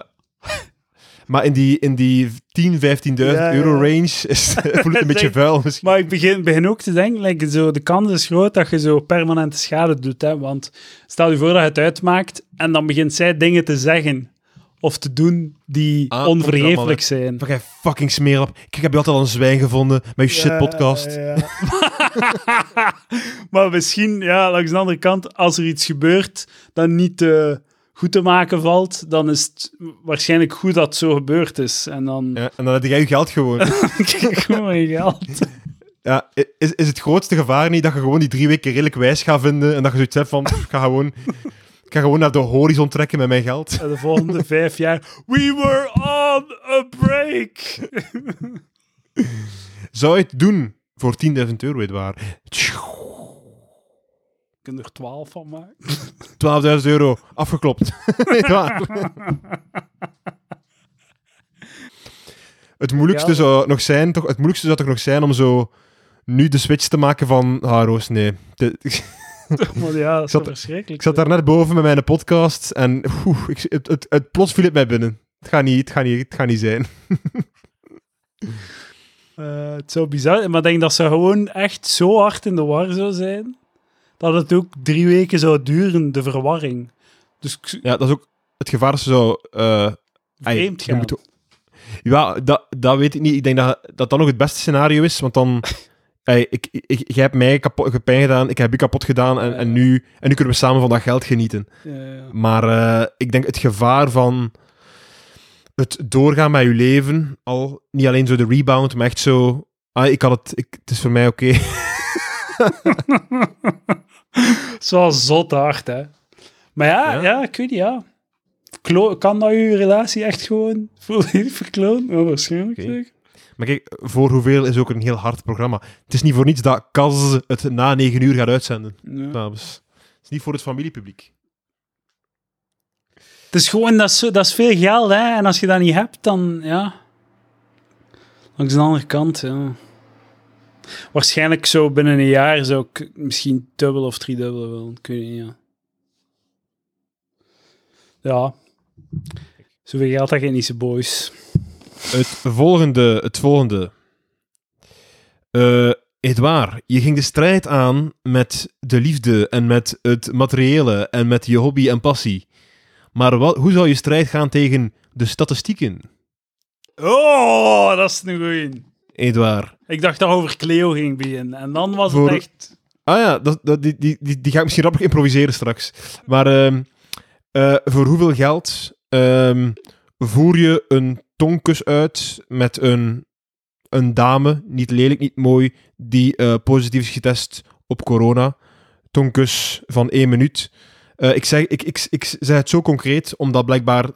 maar in die, in die 10.000, 15.000 Ja, ja. euro range is, voelt het een beetje vuil misschien. Maar ik begin, begin ook te denken, like, zo, de kans is groot dat je zo permanente schade doet. Hè? Want stel je voor dat je het uitmaakt en dan begint zij dingen te zeggen of te doen die Ah, er uit. zijn. Van jij fucking smeerlap. Ik heb je altijd al een zwijn gevonden met je shit podcast. Ja, ja, ja. maar misschien, ja, langs de andere kant, als er iets gebeurt dat niet eh, goed te maken valt, dan is het waarschijnlijk goed dat het zo gebeurd is. En dan Ja, en dan heb jij je geld gewoon. gewoon mijn geld. Ja, is, is het grootste gevaar niet dat je gewoon die drie weken redelijk wijs gaat vinden en dat je zoiets hebt van, ik ga gewoon, ik ga gewoon naar de horizon trekken met mijn geld. En de volgende vijf jaar, we were on a break. Zou je het doen voor 10.000 euro, weet waar? Ik kan er twaalf van maken. 12.000 euro, afgeklopt. Het moeilijkste Ja. zou nog zijn, toch, het moeilijkste zou toch nog zijn om zo nu de switch te maken van, ah Roos, nee. De- Maar ja, dat is zat- verschrikkelijk. ik zat daar net boven met mijn podcast en ik, het, het, het, plots viel het mij binnen. Het gaat niet, het gaat niet, het gaat niet zijn. Eh, het zou bizar zijn, maar ik denk dat ze gewoon echt zo hard in de war zou zijn, dat het ook drie weken zou duren, de verwarring. Dus Ja, dat is ook het gevaar dat ze zo... eh, vreemd gaan. moet- Ja, dat, dat weet ik niet. Ik denk dat dat, dan nog het beste scenario is, want dan... Ey, ik, ik, jij hebt mij kapot, je pijn gedaan, ik heb je kapot gedaan en, en, nu, en nu kunnen we samen van dat geld genieten. Ja, ja. Maar eh, ik denk het gevaar van het doorgaan met je leven, al niet alleen zo de rebound, maar echt zo... Ah, ik had het... Ik, het is voor mij oké. Zo zot hard, hè. Maar ja, Ja? ja? ik weet niet, ja. Klo- kan dat je relatie echt gewoon volledig verklonen? Ja, waarschijnlijk Oké. Maar kijk, voor hoeveel is ook een heel hard programma. Het is niet voor niets dat Kaz het na negen uur gaat uitzenden. Ja. dames. Het is niet voor het familiepubliek. Het is gewoon, dat is, dat is veel geld, hè. En als je dat niet hebt, dan, ja... Langs de andere kant, ja. Waarschijnlijk zo binnen een jaar zou ik misschien dubbel of driedubbel willen. Ik weet niet, ja. Ja. Zoveel geld dat geen niet boys. Het volgende. Het volgende. Eh Edouard, je ging de strijd aan met de liefde en met het materiële en met je hobby en passie. Maar wat, hoe zou je strijd gaan tegen de statistieken, Oh, dat is een goeie. Edouard? Ik dacht dat over Cleo ging beginnen. En dan was Voor- het echt... Ah ja, dat, dat, die, die, die, die ga ik misschien grappig improviseren straks. Maar ehm, eh, voor hoeveel geld ehm, voer je een tongkus uit met een, een dame, niet lelijk, niet mooi, die eh, positief is getest op corona? Tongkus van één minuut. Eh, ik, zeg, ik, ik, ik zeg het zo concreet, omdat blijkbaar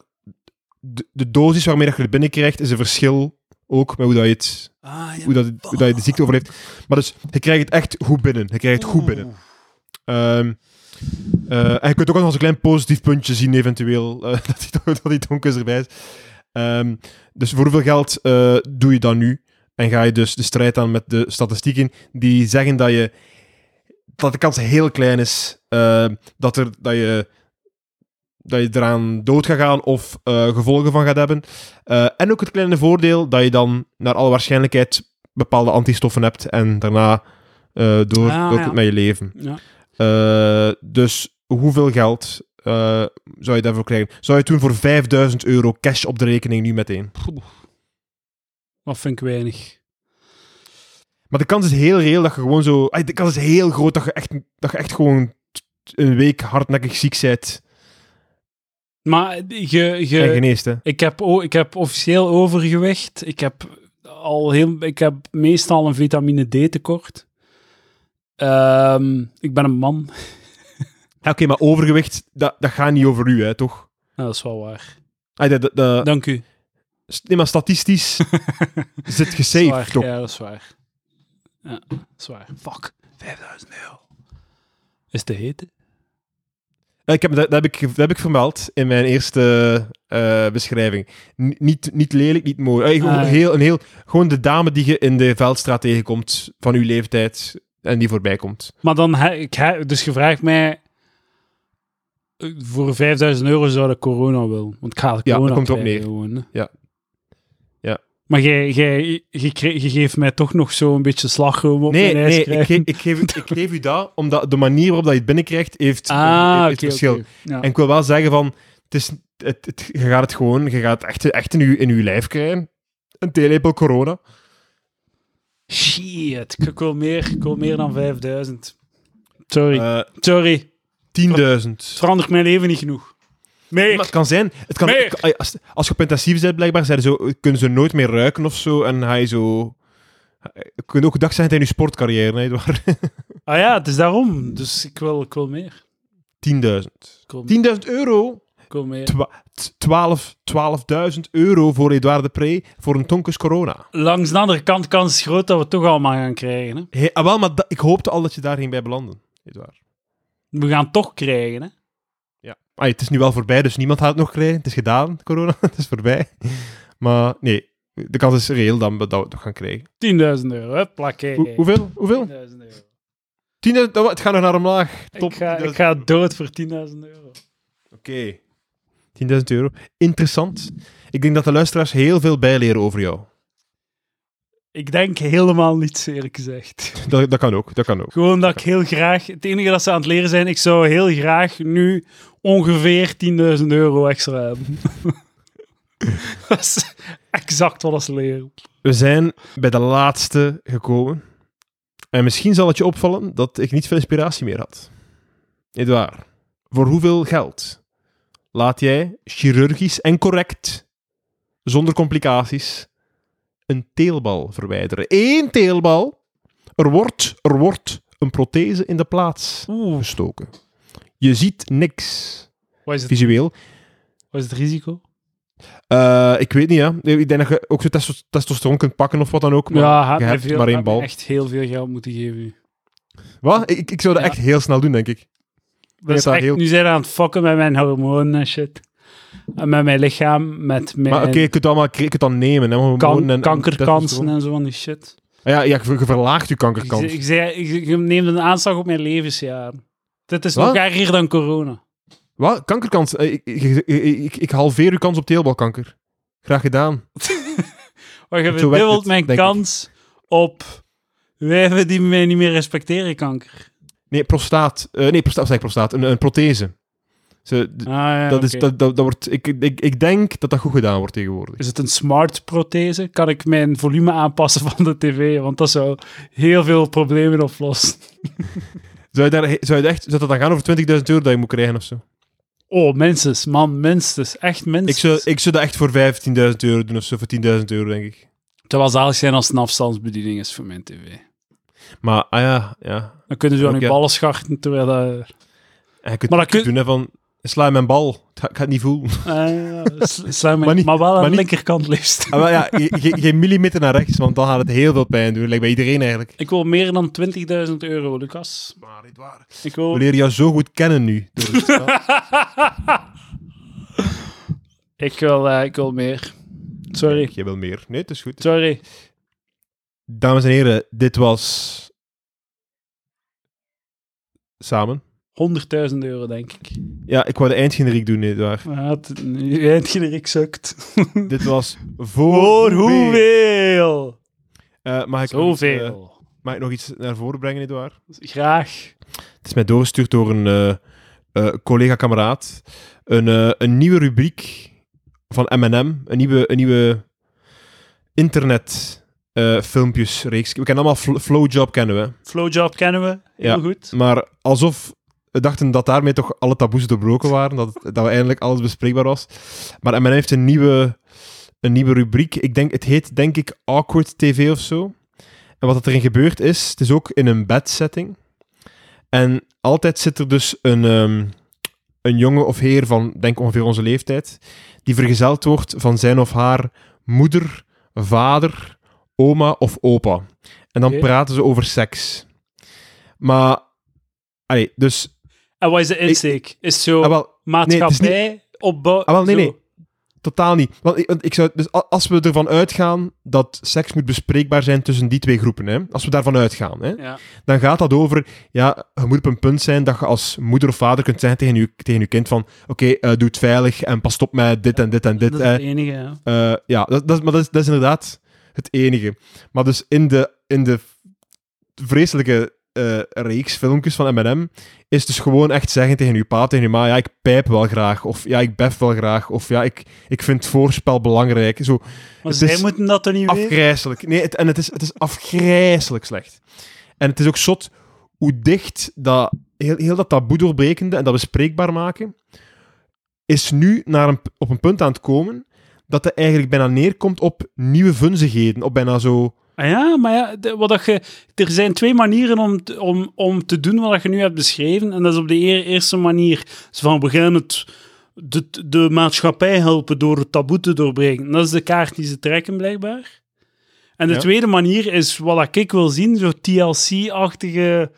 de, de dosis waarmee dat je het binnenkrijgt is een verschil ook met hoe dat je het Ah, ja. hoe, dat, hoe dat je de ziekte overleeft. Maar dus, je krijgt het echt goed binnen. Je krijgt het goed binnen. Ehm, eh, en je kunt ook nog als een klein positief puntje zien, eventueel, eh, dat die, dat die erbij is. Ehm, dus voor hoeveel geld eh, doe je dat nu? En ga je dus de strijd aan met de statistieken die zeggen dat je dat de kans heel klein is eh, dat, er, dat, je, dat je eraan dood gaat gaan of eh, gevolgen van gaat hebben. Eh, en ook het kleine voordeel dat je dan naar alle waarschijnlijkheid bepaalde antistoffen hebt en daarna door, Ah, door ja. met je leven. Ja. Dus hoeveel geld eh, zou je daarvoor krijgen? Zou je het doen voor 5000 euro cash op de rekening nu meteen? Dat vind ik weinig. Maar de kans is heel reëel dat je gewoon zo... De kans is heel groot dat je echt, dat je echt gewoon een week hardnekkig ziek bent Maar je, en je, geneest. Hè. ik, heb, o- ik heb officieel overgewicht. Ik heb, al heel, ik heb meestal een vitamine D tekort. Ehm, ik ben een man. Ja, Oké, maar overgewicht, dat, dat gaat niet over u, hè, toch? Ja, dat is wel waar. Dat, dat- Dank u. nee, maar statistisch zit gesaved, toch? Ja, dat is waar. Ja, dat is waar. Fuck. 5000 euro. Is te heten? Ik heb, dat, dat, heb ik, dat heb ik vermeld in mijn eerste eh, beschrijving. N- niet, niet lelijk, niet mooi. Gewoon, Ah, heel, een heel, gewoon de dame die je in de veldstraat tegenkomt van uw leeftijd en die voorbij komt. Maar dan, he, ik he- dus je vraagt mij, voor 5000 euro zou ik corona willen. Want ik ga Ja, corona dat komt krijgen neer. gewoon. Ja. Ja. Maar jij, jij, je, je geeft mij toch nog zo'n beetje slagroom op Nee, mijn nee ik, ik, geef, ik geef u dat, omdat de manier waarop dat je het binnenkrijgt heeft, Ah, heeft oké, verschil. Ja. En ik wil wel zeggen van, het is, het, het- je gaat het gewoon, je gaat het echt, echt in, uw, in uw lijf krijgen. Een theelepel corona. Shit, ik ik wil meer, ik wil meer dan 5000. Sorry, Eh sorry. 10.000. Het verandert mijn leven niet genoeg. Meer. Maar het kan zijn, het kan, het als, als je op intensief bent, blijkbaar, zijn zo, kunnen ze nooit meer ruiken of zo. En je zo. Kan ook gedacht zijn in je sportcarrière, hè, waar Ah ja, het is daarom. Dus ik wil, ik wil meer. 10.000. Ik wil, 10.000 euro? ik wil meer. Twa- t- 12 12.000 euro voor Edouard de Pre voor een tonkus corona. Langs de andere kant, kans is groot dat we het toch allemaal gaan krijgen. Hè? Hey, ah, wel, maar ik hoopte al dat je daar ging bij belanden, Edouard. We gaan het toch krijgen. Hè? Ja. Ah, het is nu wel voorbij, dus niemand gaat het nog krijgen. Het is gedaan, corona. het is voorbij. Maar nee, de kans is reëel dat we dat we het nog gaan krijgen. 10.000 euro, hè? Hoe- hoeveel? Hoeveel? 10.000 euro. 10.000? Oh, Het gaat nog naar omlaag. Top. Ik ga, 10.000. ik ga dood voor 10.000 euro. Oké. 10.000 euro. Interessant. Ik denk dat de luisteraars heel veel bijleren over jou. Ik denk helemaal niets, eerlijk gezegd. Dat, dat kan ook. Dat kan ook. Gewoon dat ik heel graag... Het enige dat ze aan het leren zijn, ik zou heel graag nu ongeveer 10.000 euro extra hebben. Dat is- exact wat ze leren. We zijn bij de laatste gekomen. En misschien zal het je opvallen dat ik niet veel inspiratie meer had. Edouard, voor hoeveel geld laat jij chirurgisch en correct, zonder complicaties, een teelbal verwijderen? Eén teelbal. Er wordt, er wordt een prothese in de plaats Oeh, gestoken. Je ziet niks wat is het, visueel. wat is het risico? Eh, ik weet niet, ja. Ik denk dat je ook zo testo- testosteron kunt pakken of wat dan ook. Maar ja, je hebt veel, maar één bal. echt heel veel geld moeten geven. Wat? Ik, ik zou dat Ja. echt heel snel doen, denk ik. Dat echt, heel- Nu zijn we aan het fokken met mijn hormonen en shit. Met mijn lichaam, met mijn Maar oké, je kunt het allemaal je kunt het dan nemen. Hè, kan- en- en kankerkansen en zo van die shit. Ah Ja, ja, je verlaagt je kankerkans. ik, ik, ik neem een aanslag op mijn levensjaar. Dit is Wat? nog erger dan corona. Wat? Kankerkans? Eh, Ik, ik, halveer uw kans op teelbalkanker. Graag gedaan. Maar je verdubbelt mijn kans op wijven die mij niet meer respecteren, kanker. Nee, prostaat. Eh, nee, prostaat, zeg prostaat. Een, een prothese. Ze, Ah, ja, dat is, dat, dat, dat wordt, ik, ik, ik denk dat dat goed gedaan wordt tegenwoordig. Is het een smart prothese? Kan ik mijn volume aanpassen van de tv? Want dat zou heel veel problemen oplossen. Zou je, daar, zou, je echt, zou dat dan gaan over 20.000 euro dat je moet krijgen of zo? Oh, minstens, man, minstens. Echt minstens. Ik zou, ik zou dat echt voor 15.000 euro doen of zo, voor 10.000 euro, denk ik. Het was zalig zijn als het een afstandsbediening is voor mijn tv. Maar, ah ja, ja. Dan kunnen ze aan je ballen scharten terwijl dat... En je kunt Maar dat kun- doen hè, van, sla je mijn bal. Ik ga, ik ga het niet voelen. S- sla mij- Maar niet- maar wel aan maar de niet- linkerkant liefst. Ah, wel ja, ge- ge- geen millimeter naar rechts, want dan gaat het heel veel pijn doen. Lijkt bij iedereen eigenlijk. Ik wil meer dan 20.000 euro, Lucas. Maar niet waar. Ik We wil... leren jou zo goed kennen nu. Ik, wil eh, ik wil meer. Sorry. Jij wil meer. Nee, het is goed. Sorry. Dames en heren, dit was... Samen. 100.000 euro, denk ik. Ja, ik wou de eindgeneriek doen, nee, waar. Ja, het, je eindgeneriek sukt. Dit was voor, Voor hoeveel? Eh, mag, ik nog eh, Zoveel. mag ik nog iets naar voren brengen, Edouard? Graag. Het is mij doorgestuurd door een eh, collega-kameraad. Een, een nieuwe rubriek van M&M. Een nieuwe, een nieuwe internet eh, filmpjesreeks. We kennen allemaal Fl- Flowjob, kennen we. Flowjob kennen we. Heel Ja. goed. Maar alsof we dachten dat daarmee toch alle taboes doorbroken waren. Dat, dat we eindelijk alles bespreekbaar was. Maar M&M heeft een nieuwe, een nieuwe rubriek. Ik denk, het heet denk ik Awkward TV of zo. En wat er erin gebeurt is, het is ook in een bedsetting. En altijd zit er dus een, ehm, een jongen of heer van, denk ongeveer onze leeftijd, die vergezeld wordt van zijn of haar moeder, vader, oma of opa. En dan praten ze over seks. Maar, allee, dus, En wat is de insteek? Is zo ah, wel, maatschappij opbouw? Ah, wel, nee, zo? nee. totaal niet. Want ik, ik zou, dus als we ervan uitgaan dat seks moet bespreekbaar zijn tussen die twee groepen, hè, als we daarvan uitgaan, hè, Ja. dan gaat dat over, ja, je moet op een punt zijn dat je als moeder of vader kunt zeggen tegen je, tegen je kind van, oké, eh, doe het veilig en pas op met dit en dit en dit. dat is het enige, ja. Eh, ja, dat, maar dat is, dat is inderdaad het enige. Maar dus in de, in de vreselijke eh, reeks filmpjes van M&M is dus gewoon echt zeggen tegen je pa, tegen je ma, ja, ik pijp wel graag, of ja, ik bef wel graag, of ja, ik, ik vind voorspel belangrijk. Zo Maar Het zij moeten dat toch niet afgrijzelijk. Nee, het, en het is, het is afgrijzelijk slecht. En het is ook zot hoe dicht dat, heel, heel dat taboe doorbrekende en dat bespreekbaar maken, is nu naar een, op een punt aan het komen dat het eigenlijk bijna neerkomt op nieuwe vunzigheden. Op bijna zo... Ah ja, maar ja, de- wat dat je, er zijn twee manieren om, te- om, om te doen wat je nu hebt beschreven. En dat is op de eer- eerste manier van we gaan het, de, de maatschappij helpen door het taboe te doorbreken. Dat is de kaart die ze trekken, blijkbaar. En de Ja. tweede manier is wat ik wil zien, zo TLC-achtige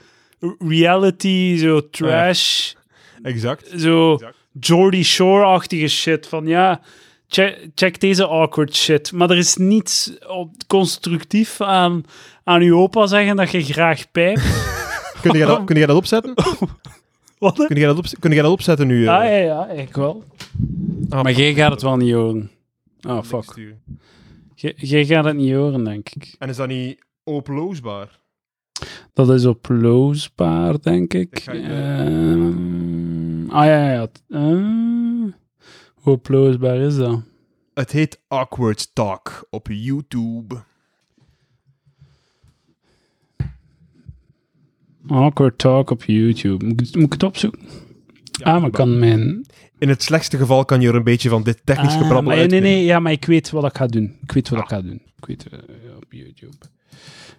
reality, zo trash, Exact. zo Exact. Geordie Shore-achtige shit. Van ja, check, check deze awkward shit. Maar er is niets constructief aan, aan uw opa zeggen dat je graag pijpt. Kun jij dat, kun jij dat opzetten? Wat? Kun jij dat, op, kun jij dat opzetten nu? eh? Ah, ja, ja, ik wel. Ah, Maar jij gaat het wel niet horen. Oh, fuck. Jij- gaat het niet horen, denk ik. En is dat niet oploosbaar? Dat is oploosbaar, denk ik. Ik ga je- Ehm, ah ja, ja. Uh, hoe oploosbaar is dat? Het heet Awkward Talk op YouTube. Awkward Talk op YouTube. Moet ik, moet ik het opzoeken? ah, maar kan mijn... In het slechtste geval kan je er een beetje van dit technisch Ah, gebrabbel maar, nee, uit. nee, ja, maar ik weet wat ik ga doen. Ik weet wat ik ga doen. Ik weet eh, op YouTube.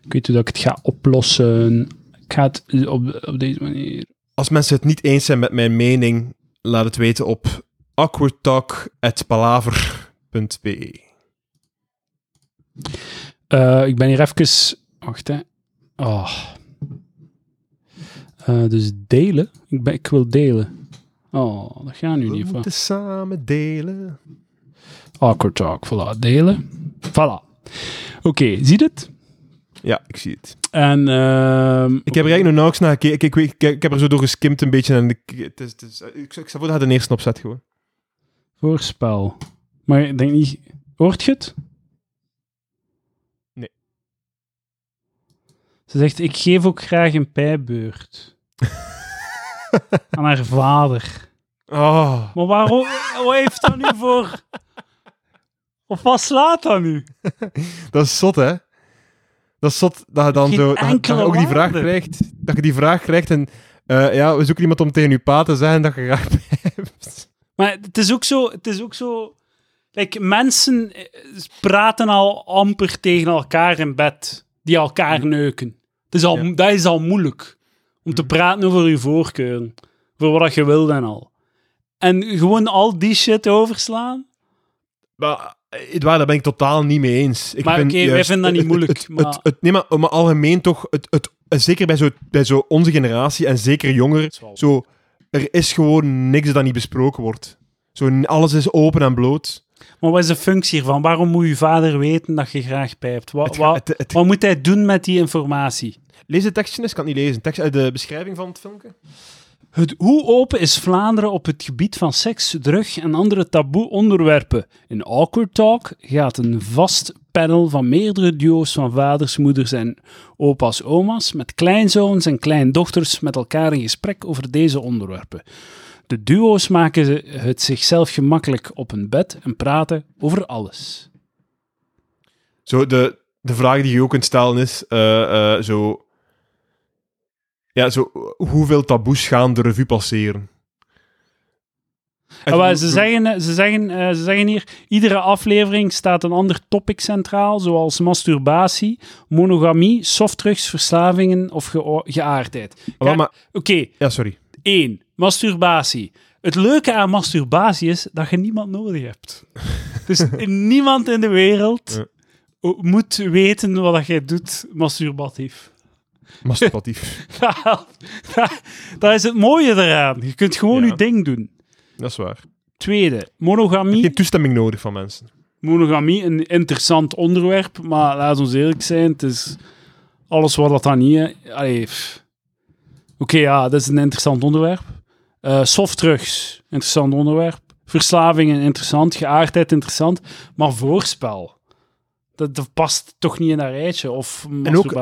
Ik weet hoe dat ik het ga oplossen. Ik ga het op, op deze manier... Als mensen het niet eens zijn met mijn mening, laat het weten op awkwardtalk.palaver.be. Eh, ik ben hier even... Wacht, hè. Oh. Eh, dus delen. Ik, ben, ik wil delen. Oh, dat gaat nu We niet. van. moeten samen delen. Awkward talk, voilà. Delen. Voilà. Oké, zie je het? Ja, ik zie het. En... ehm, Ik heb er eigenlijk nog nauwelijks naar gekeken. Ik, ik, ik, ik heb er zo door geskimd een beetje. En ik, het is, het is, ik, ik stel voor dat de eerste opzet gewoon. Voorspel. Maar ik denk niet... Hoort je het? Nee. Ze zegt, ik geef ook graag een pijbeurt. Aan haar vader. Oh, Maar waarom... Wat heeft dat nu voor... Of wat slaat dat nu? dat is zot, hè? Dat is zot dat je dan Geen zo... Dat, dat je ook die vraag waarde. krijgt. Dat je die vraag krijgt en... eh, ja, we zoeken iemand om tegen je pa te zeggen dat je graag. Maar het is ook zo... Het is ook zo... Like, mensen eh, praten al amper tegen elkaar in bed. Die elkaar neuken. Het is al, Ja. Dat is al moeilijk. Om te praten over je voorkeuren. Voor wat je wil en al. En gewoon al die shit overslaan. Maar, eh, Edouard, daar ben ik totaal niet mee eens. Ik Maar oké, wij vinden dat niet moeilijk, Het, maar- het, het- nee, maar, maar algemeen toch... Het, het, zeker bij zo, bij zo onze generatie en zeker jonger... Zo, er is gewoon niks dat niet besproken wordt. Zo, alles is open en bloot. Maar wat is de functie hiervan? Waarom moet je vader weten dat je graag pijpt? Wat, wat, het, het- wat moet hij doen met die informatie? lees het tekstje eens, ik kan het niet lezen. Tekst uit de beschrijving van het filmpje. Het, hoe open is Vlaanderen op het gebied van seks, drug en andere taboe onderwerpen? In Awkward Talk gaat een vast panel van meerdere duo's van vaders, moeders en opa's, oma's met kleinzoons en kleindochters met elkaar in gesprek over deze onderwerpen. De duo's maken het zichzelf gemakkelijk op een bed en praten over alles. Zo, de, de vraag die je ook kunt stellen is... eh, eh, zo, ja, zo, hoeveel taboes gaan de revue passeren? Ah, wel, ze, zeggen, eh, ze, zeggen, eh, ze zeggen hier, iedere aflevering staat een ander topic centraal, zoals masturbatie, monogamie, softdrugs, verslavingen of ge- geaardheid. Oké, ja, sorry. één, masturbatie. Het leuke aan masturbatie is dat je niemand nodig hebt. dus niemand in de wereld Ja. moet weten wat dat jij doet masturbatief. Masturbatief. dat is het mooie eraan. Je kunt gewoon je ding doen. dat is waar. Tweede, monogamie. Geen toestemming nodig van mensen. monogamie een interessant onderwerp, maar laat ons eerlijk zijn, het is alles wat dat dan niet... pff. Oké, ja, dat is een interessant onderwerp. Eh softdrugs, interessant onderwerp. Verslavingen, interessant. Geaardheid, interessant. Maar voorspel, dat, dat past toch niet in dat rijtje. Of En ook,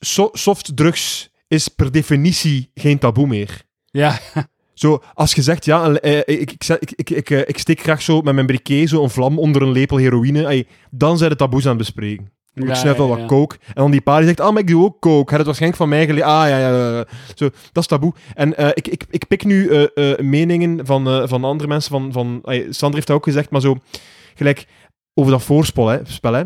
so- softdrugs is per definitie geen taboe meer. Ja, Zo, als je zegt, ja, eh, ik, ik, ik, ik, eh, ik steek graag zo met mijn briquet zo een vlam onder een lepel heroïne, dan zijn de taboes aan het bespreken. ik snuif wel ja, wat coke. En dan die pa die zegt, ah, maar ik doe ook coke. Hij had het waarschijnlijk van mij geleerd. Ah, ja, ja. Zo, dat is taboe. En eh, ik, ik, ik pik nu eh, eh, meningen van, eh, van andere mensen. Van, van, Sander heeft dat ook gezegd, maar zo, gelijk over dat voorspel, hè, spel, hè.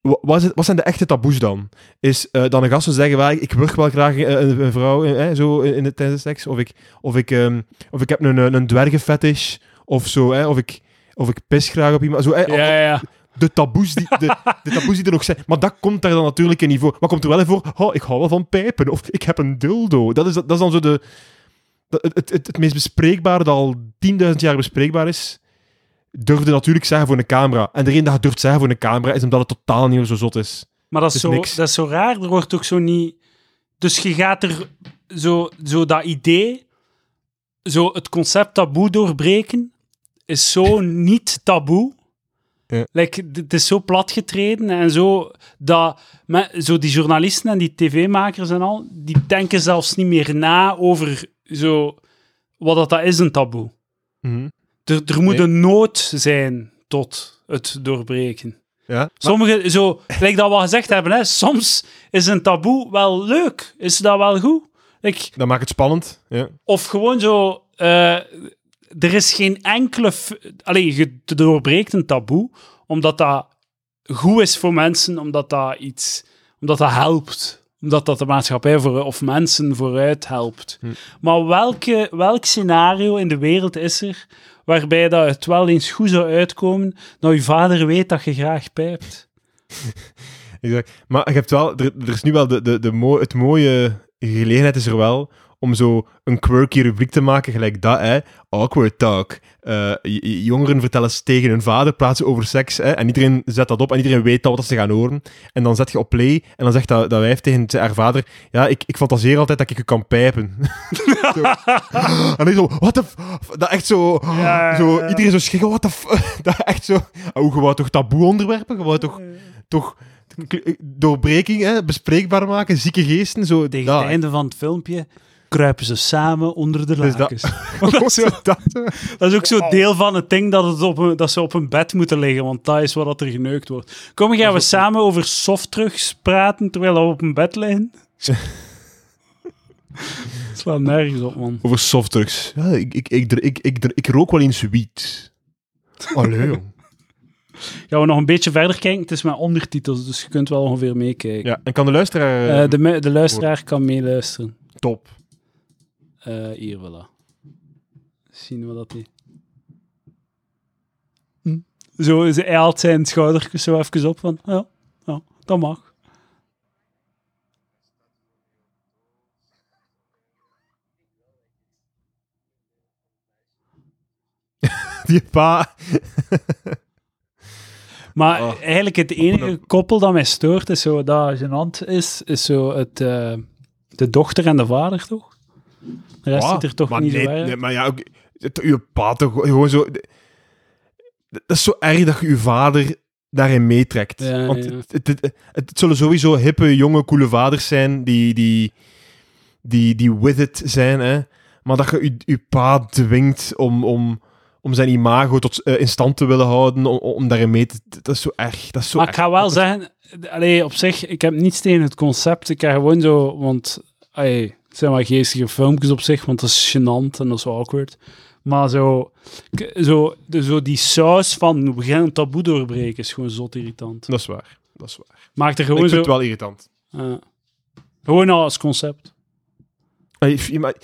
Wa- Wat, het- wat zijn de echte taboes dan? Is eh, dan een gast zou zeggen, "Wel, ik wurg wel graag eh, een, een vrouw eh, zo in de, tijdens de seks. Of ik, of ik, ehm, of ik heb een, een, dwergenfetish. Of zo, hè, of ik, of ik pis graag op iemand. Zo, hè, ja, ja. de taboes, die, de, de taboes die er nog zijn. Maar dat komt daar dan natuurlijk in niet voor. Wat komt er wel in voor? Oh, ik hou wel van pijpen. Of ik heb een dildo. Dat is, dat is dan zo de, het, het, het meest bespreekbare dat al 10.000 jaar bespreekbaar is. Durfde natuurlijk zeggen voor een camera. En de reden dat je durft zeggen voor een camera is omdat het totaal niet meer zo zot is. Maar dat is, zo, niks. dat is zo raar. Er wordt ook zo niet... Dus je gaat er zo, zo dat idee, zo het concept taboe doorbreken, is zo niet taboe. Ja. Like, het is zo platgetreden en zo dat me- zo die journalisten en die tv-makers en al, die denken zelfs niet meer na over zo, wat dat, dat is, een taboe. Mhm. Er, er moet Nee. een nood zijn tot het doorbreken. Ja? Sommige, zo, gelijk dat we al gezegd hebben, hè, soms is een taboe wel leuk. Is dat wel goed? Like, Dat maakt het spannend. Ja. of gewoon zo, eh, er is geen enkele... Allee, je doorbreekt een taboe, omdat dat goed is voor mensen, omdat dat iets... Omdat dat helpt. Omdat dat de maatschappij voor, of mensen vooruit helpt. Hm. Maar welke, welk scenario in de wereld is er waarbij dat het wel eens goed zou uitkomen dat je vader weet dat je graag pijpt? Exact. Maar je hebt wel, er, is nu wel de, de, de het mooie gelegenheid is er wel om zo een quirky rubriek te maken, gelijk dat, hè. Awkward talk. Eh, jongeren vertellen tegen hun vader, praten over seks, hè. En iedereen zet dat op en iedereen weet al wat ze gaan horen. En dan zet je op play en dan zegt dat, dat wijf tegen haar vader, ja, ik, ik fantaseer altijd dat ik je kan pijpen. En dan zo, what the f... Dat echt zo... Ja, zo ja. Iedereen zo schrikken, what the f... Dat echt zo... Oh, je wou toch taboe onderwerpen? Je wou toch toch doorbreking, hè, bespreekbaar maken, zieke geesten, zo. Tegen dat, het einde van het filmpje kruipen ze samen onder de Dus dat- lakens. dat, is zo- dat, dat is ook zo deel van het ding dat, het op een, dat ze op een bed moeten liggen, want dat is wat dat er geneukt wordt. Kom, gaan we samen over softdrugs praten terwijl we op een bed liggen? slaat nergens op, man. Over softdrugs. Ja, ik, ik, ik, ik, ik, ik, ik rook wel eens wiet. Allee, jong. Gaan we nog een beetje verder kijken? Het is met ondertitels, dus je kunt wel ongeveer meekijken. Ja, en kan de luisteraar... Eh, de, de luisteraar kan meeluisteren. top. Eh, hier, voilà. Zien we dat hij... Zo, ze- hij haalt zijn schoudertjes zo even op van, ja, ja dat mag. Die pa... Maar Oh. eigenlijk het enige koppel dat mij stoort, is zo, dat gênant is, is zo het, eh, de dochter en de vader, toch? De rest er toch maar niet nee, zo uit. nee, maar ja, ook... het- Uw pa toch gewoon zo... Dat is zo erg dat je uw vader daarin meetrekt. Ja, Want ja. Het, het, het, het zullen sowieso hippe, jonge, coole vaders zijn die, die, die, die with it zijn, hè. Maar dat je je, pa dwingt om, om, om zijn imago tot, eh, in stand te willen houden, om, om daarin mee te... Dat is zo erg. Dat is zo Maar ik erg. ga wel zeggen, allee, op zich, ik heb niets tegen het concept. Ik ga gewoon zo, want allee, het zijn wel geestige filmpjes op zich, want dat is gênant en dat is awkward. Maar zo, zo, de, zo die saus van we gaan een taboe doorbreken is gewoon zot irritant. Dat is waar. Dat is waar. Maakt er Ik gewoon vind zo... het wel irritant. eh, gewoon al als concept. Ey, f- maar-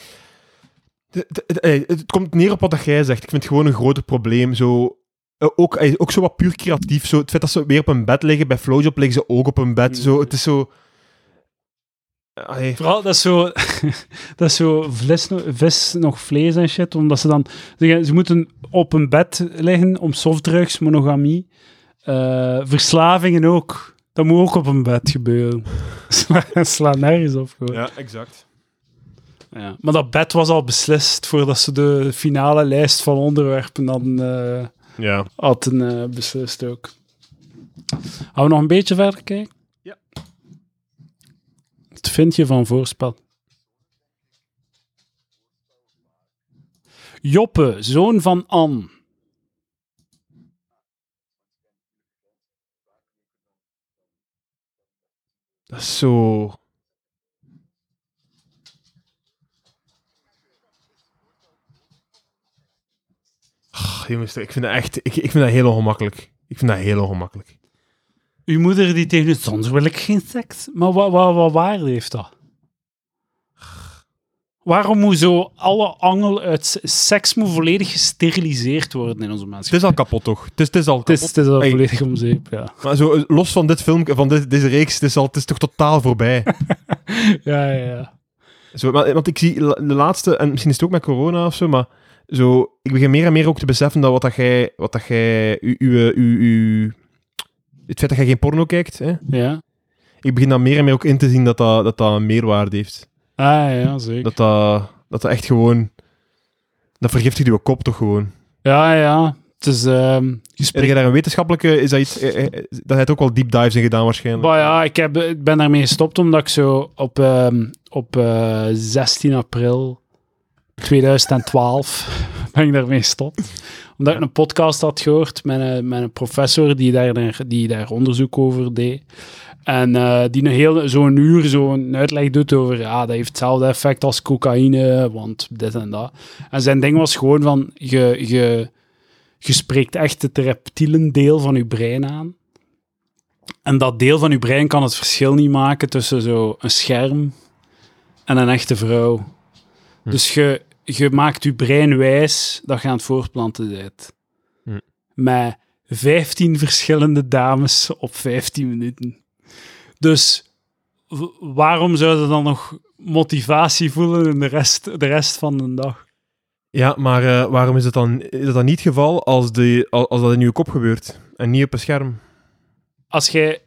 de- de- het komt neer op wat dat jij zegt. Ik vind het gewoon een groter probleem. Zo, eh, ook, ook zo wat puur creatief. Zo, het feit dat ze weer op een bed liggen. Bij Flowjob liggen ze ook op een bed. Zo, het is zo... Vooral, dat is zo, dat is zo vlees, vis nog vlees en shit, omdat ze dan, ze, moeten op een bed liggen om softdrugs, monogamie, eh, verslavingen ook. Dat moet ook op een bed gebeuren. Sla- Sla nergens op gewoon. ja, exact. Ja. Maar dat bed was al beslist voordat ze de finale lijst van onderwerpen hadden, eh, Ja. hadden eh, beslist ook. Gaan we nog een beetje verder kijken? Wat vind je van voorspel? Joppe, zoon van Anne. Dat is zo... Ah, jongens, ik vind dat echt... Ik, ik vind dat heel ongemakkelijk. Ik vind dat heel ongemakkelijk. Uw moeder die tegen u, soms wil ik geen seks. Maar wat, wat, wat waarde heeft dat? Waarom moet zo alle angel uit seks moet volledig gesteriliseerd worden in onze Het maatschappij? is al kapot, toch? Het is, het is al Het is, kapot. het is al Hey. volledig om zeep, ja. Maar zo, eh, los van dit film, van dit, deze reeks, het is, al, het is toch totaal voorbij. Ja, ja, ja. Zo, maar, want ik zie de laatste, en misschien is het ook met corona of zo, maar zo, ik begin meer en meer ook te beseffen dat wat dat jij, wat dat jij, u, u, u, u- het feit dat jij geen porno kijkt, hè, Ja. ik begin dan meer en meer ook in te zien dat dat, dat, dat een meerwaarde heeft. Ah, ja, zeker. Dat dat, dat dat echt gewoon, dat vergiftigt uw kop toch gewoon. Ja, ja. Het is... ehm je Heb spreekt... jij daar een wetenschappelijke, is dat iets, eh, eh, dat hij het ook wel deep dives in gedaan waarschijnlijk? Maar ja, ik, heb, ik ben daarmee gestopt omdat ik zo op, ehm, op eh, 16 april 2012 ben ik daarmee gestopt. Omdat ik een podcast had gehoord met een, met een professor die daar, die daar onderzoek over deed. En eh, die een heel, zo'n uur zo'n uitleg doet over, ja, dat heeft hetzelfde effect als cocaïne, want dit en dat. En zijn ding was gewoon van, je, je, je spreekt echt het reptielen deel van je brein aan. En dat deel van je brein kan het verschil niet maken tussen zo een scherm en een echte vrouw. Hm. Dus je, je maakt je brein wijs dat je aan het voortplanten bent. Hm. Met 15 verschillende dames op 15 minuten. Dus waarom zou je dan nog motivatie voelen in de rest, de rest van de dag? Ja, maar eh, waarom is het dan, is dat dan niet het geval als, de, als, als dat in je kop gebeurt en niet op een scherm? Als jij...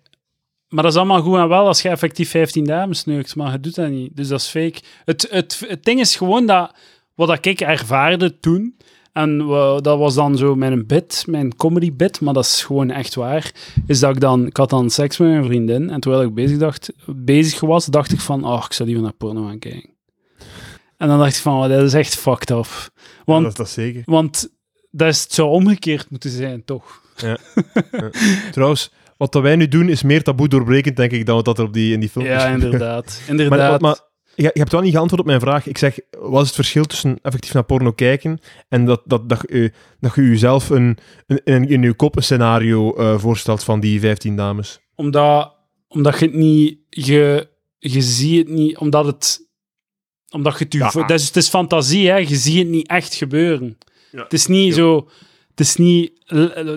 Maar dat is allemaal goed en wel als je effectief 15 dames neukt, maar je doet dat niet. Dus dat is fake. Het, het, het ding is gewoon dat... Wat ik ervaarde toen, en wa- dat was dan zo mijn bit, mijn comedy bit, maar dat is gewoon echt waar, is dat ik dan... Ik had dan seks met mijn vriendin, en terwijl ik bezig, dacht, bezig was, dacht ik van, oh, ik zou liever naar porno gaan kijken. En dan dacht ik van, oh, dat is echt fucked up. Want, dat is dat zeker. want dat is, het zou omgekeerd moeten zijn, toch? Trouwens, wat dat wij nu doen is meer taboe doorbrekend, denk ik, dan wat dat er op die, in die filmpjes Ja, gebeurt. inderdaad. Maar, inderdaad. maar je, je hebt wel niet geantwoord op mijn vraag. Ik zeg, wat is het verschil tussen effectief naar porno kijken en dat, dat, dat, je, dat je jezelf een, een, in, in je kop een scenario eh, voorstelt van die 15 dames? Omdat, omdat je het niet... Je, je ziet het niet... Omdat het... Omdat je het... je Ja. vo- is, het is fantasie, hè. Je ziet het niet echt gebeuren. Ja. Het is niet Ja. zo... Het is niet,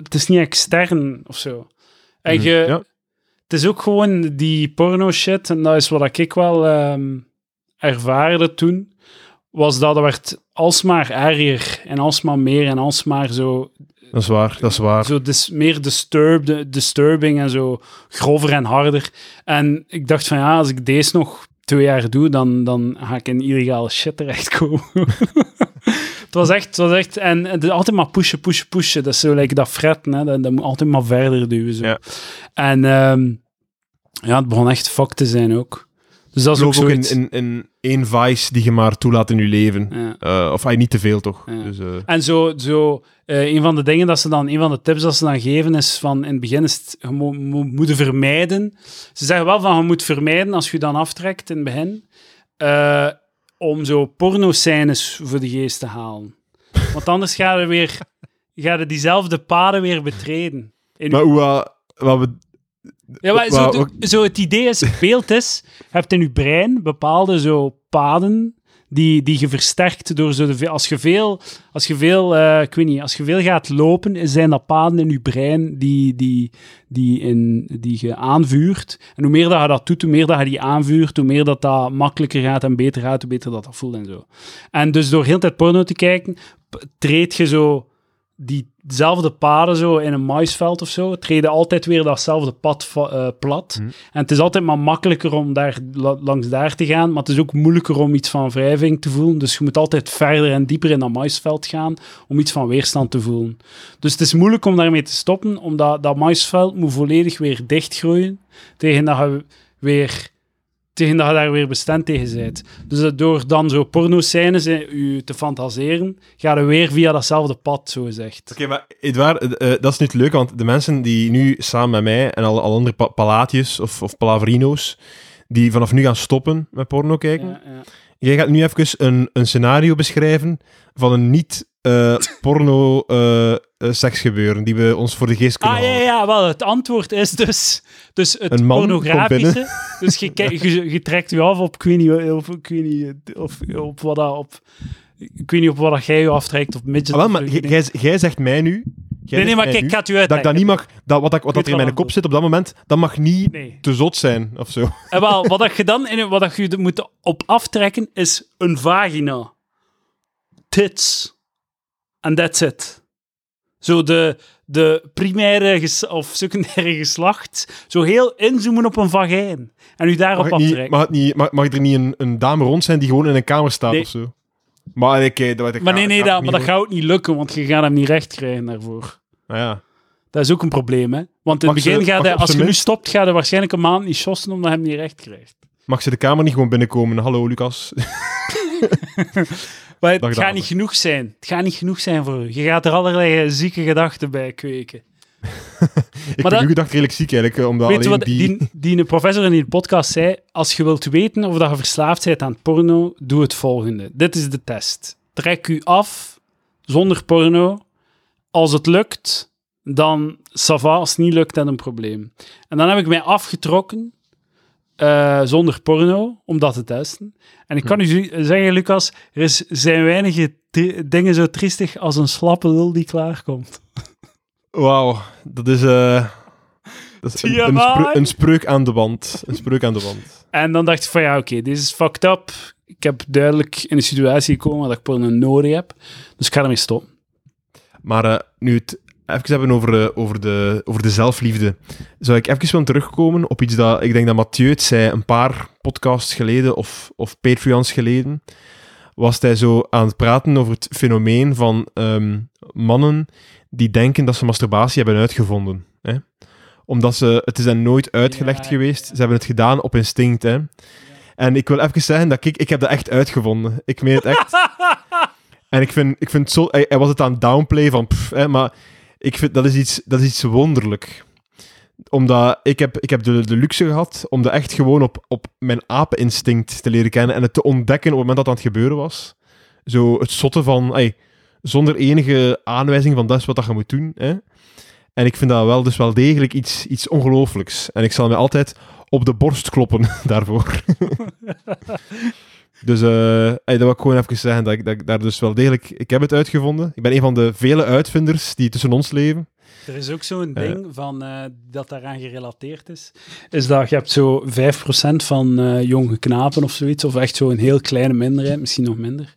het is niet extern of zo. En Mhm. je, Ja. het is ook gewoon die porno-shit, en dat is wat ik wel ehm, ervaarde toen, was dat het werd alsmaar erger en alsmaar meer en alsmaar zo Dat is waar, dat is waar. zo dis, meer disturbed, disturbing en zo grover en harder. En ik dacht van ja, als ik deze nog twee jaar doe, dan, dan ga ik in illegale shit terechtkomen. het was echt, het was echt, en het is altijd maar pushen, pushen, pushen. Dat is zo like dat fretten, hè. Dat, dat moet altijd maar verder duwen. Zo. Ja. En ehm, ja, het begon echt fuck te zijn ook. Dus dat is ook ook in, in, in één vice die je maar toelaat in je leven. Ja. Eh, of ah, niet te veel, toch? Ja. Dus, eh, En zo, zo eh, een van de dingen dat ze dan, een van de tips dat ze dan geven is van in het begin is het, je vermijden. Ze zeggen wel van je moet vermijden als je dan aftrekt in het begin, om zo porno-scènes voor de geest te halen. Want anders ga je weer, ga je diezelfde paden weer betreden. In maar hoe... wat we, ja, maar zo, zo het idee is, het beeld is, je hebt in je brein bepaalde zo paden die, die je versterkt door zo de, als je veel, als je veel, eh, ik weet niet, als je veel gaat lopen, zijn dat paden in je brein die, die, die, in, die je aanvuurt. En hoe meer dat je dat doet, hoe meer dat je die aanvuurt, hoe meer dat dat makkelijker gaat en beter gaat, hoe beter dat dat voelt en zo. En dus door heel de tijd porno te kijken, treed je zo diezelfde paden zo in een maisveld of zo, treden altijd weer datzelfde pad eh, plat. Hm. En het is altijd maar makkelijker om daar, la- langs daar te gaan, maar het is ook moeilijker om iets van wrijving te voelen. Dus je moet altijd verder en dieper in dat maisveld gaan om iets van weerstand te voelen. Dus het is moeilijk om daarmee te stoppen, omdat dat maisveld moet volledig weer dichtgroeien tegen dat je weer tegen dat je daar weer bestand tegen bent. Dus door dan zo porno-scènes je te fantaseren, ga je weer via datzelfde pad, zo gezegd. Oké, maar Edouard, eh, eh, dat is niet leuk, want de mensen die nu samen met mij en al, al andere pa palaatjes of, of palaverino's, die vanaf nu gaan stoppen met porno kijken, Ja, ja. jij gaat nu even een, een scenario beschrijven van een niet-porno eh seksgebeuren die we ons voor de geest kunnen Ah, ja, halen. ja, wel, het antwoord is dus, dus het Een man pornografische. Dus je, je, je trekt je af op, ik weet niet, of, ik weet niet, of, op wat dat, op, ik weet niet op wat dat jij je aftrekt, op midget. Ah, wel, maar jij- zegt mij nu... jij. Nee, nee, maar kijk, ik ga het u dat ik dat niet mag... Dat, wat, ik, wat dat er in mijn kop zit op dat moment, dat mag niet Nee. te zot zijn, of zo. En wel, wat dat je dan in, wat dat je moet op aftrekken is een vagina. Tits. And that's it. Zo de, de primaire ges- of secundaire geslacht. Zo heel inzoomen op een vagijn. En u daarop Mag, niet, aftrekken. mag, het niet, mag, mag er niet een, een dame rond zijn die gewoon in een kamer staat Nee. of zo? Maar oké, dat, Maar nee, nee, dat, maar dat gaat... gaat ook niet lukken, want je gaat hem niet recht krijgen daarvoor. Ah, ja. Dat is ook een probleem, hè. Want in Mag het ze- begin gaat mag hij, als je nu stopt, gaat hij waarschijnlijk een maand niet shossen omdat hij hem niet recht krijgt. Mag ze de kamer niet gewoon binnenkomen? Hallo, Lucas. Maar het Dag, gaat niet genoeg zijn. Het gaat niet genoeg zijn voor u. Je gaat er allerlei zieke gedachten bij kweken. Ik Maar uw gedacht redelijk ziek eigenlijk, eh, omdat Weet je wat die... die, professor in die podcast zei? Als je wilt weten of dat je verslaafd bent aan porno, doe het volgende. Dit is de test. Trek u af zonder porno. Als het lukt, dan ça va. Als het niet lukt, dan een probleem. En dan heb ik mij afgetrokken eh, zonder porno, om dat te testen. En ik kan u zi- zeggen, Lucas, er is, zijn weinige tri- dingen zo triestig als een slappe lul die klaarkomt. Wauw, dat is, eh, dat is een, een, TMI. spreu- een spreuk aan de wand. Een spreuk aan de wand. En dan dacht ik van ja, oké, dit is fucked up. Ik heb duidelijk in een situatie gekomen dat ik porno nodig heb. Dus ik ga ermee stoppen. Maar eh, nu het even hebben over, eh, over, de, over de zelfliefde, zou ik even willen terugkomen op iets dat ik denk dat Mathieu het zei een paar podcasts geleden of, of Patreons geleden. Was hij zo aan het praten over het fenomeen van ehm, mannen die denken dat ze masturbatie hebben uitgevonden. Hè? Omdat ze, het is hen nooit uitgelegd Ja, geweest. Ze hebben het gedaan op instinct. Hè? En ik wil even zeggen dat ik, ik heb dat echt uitgevonden. Ik meen het echt. En ik vind, ik vind het zo... Hij, hij was het aan het downplay van... Pff, hè, maar ik vind, dat is iets, dat is iets wonderlijk. Omdat ik heb, ik heb de, de luxe gehad om dat echt gewoon op, op mijn apeninstinct te leren kennen en het te ontdekken op het moment dat het aan het gebeuren was. Zo het zotte van... zonder enige aanwijzing van dat is wat dat je moet doen. Hè. En ik vind dat wel dus wel degelijk iets, iets ongelooflijks. En ik zal me altijd op de borst kloppen daarvoor. Dus eh, dat wil ik gewoon even zeggen, dat ik, dat ik daar dus wel degelijk... Ik heb het uitgevonden. Ik ben een van de vele uitvinders die tussen ons leven. Er is ook zo'n Eh. ding van, eh, dat daaraan gerelateerd is. Is dat je hebt zo 5% van eh, jonge knapen of zoiets, of echt zo'n heel kleine minderheid, misschien nog minder.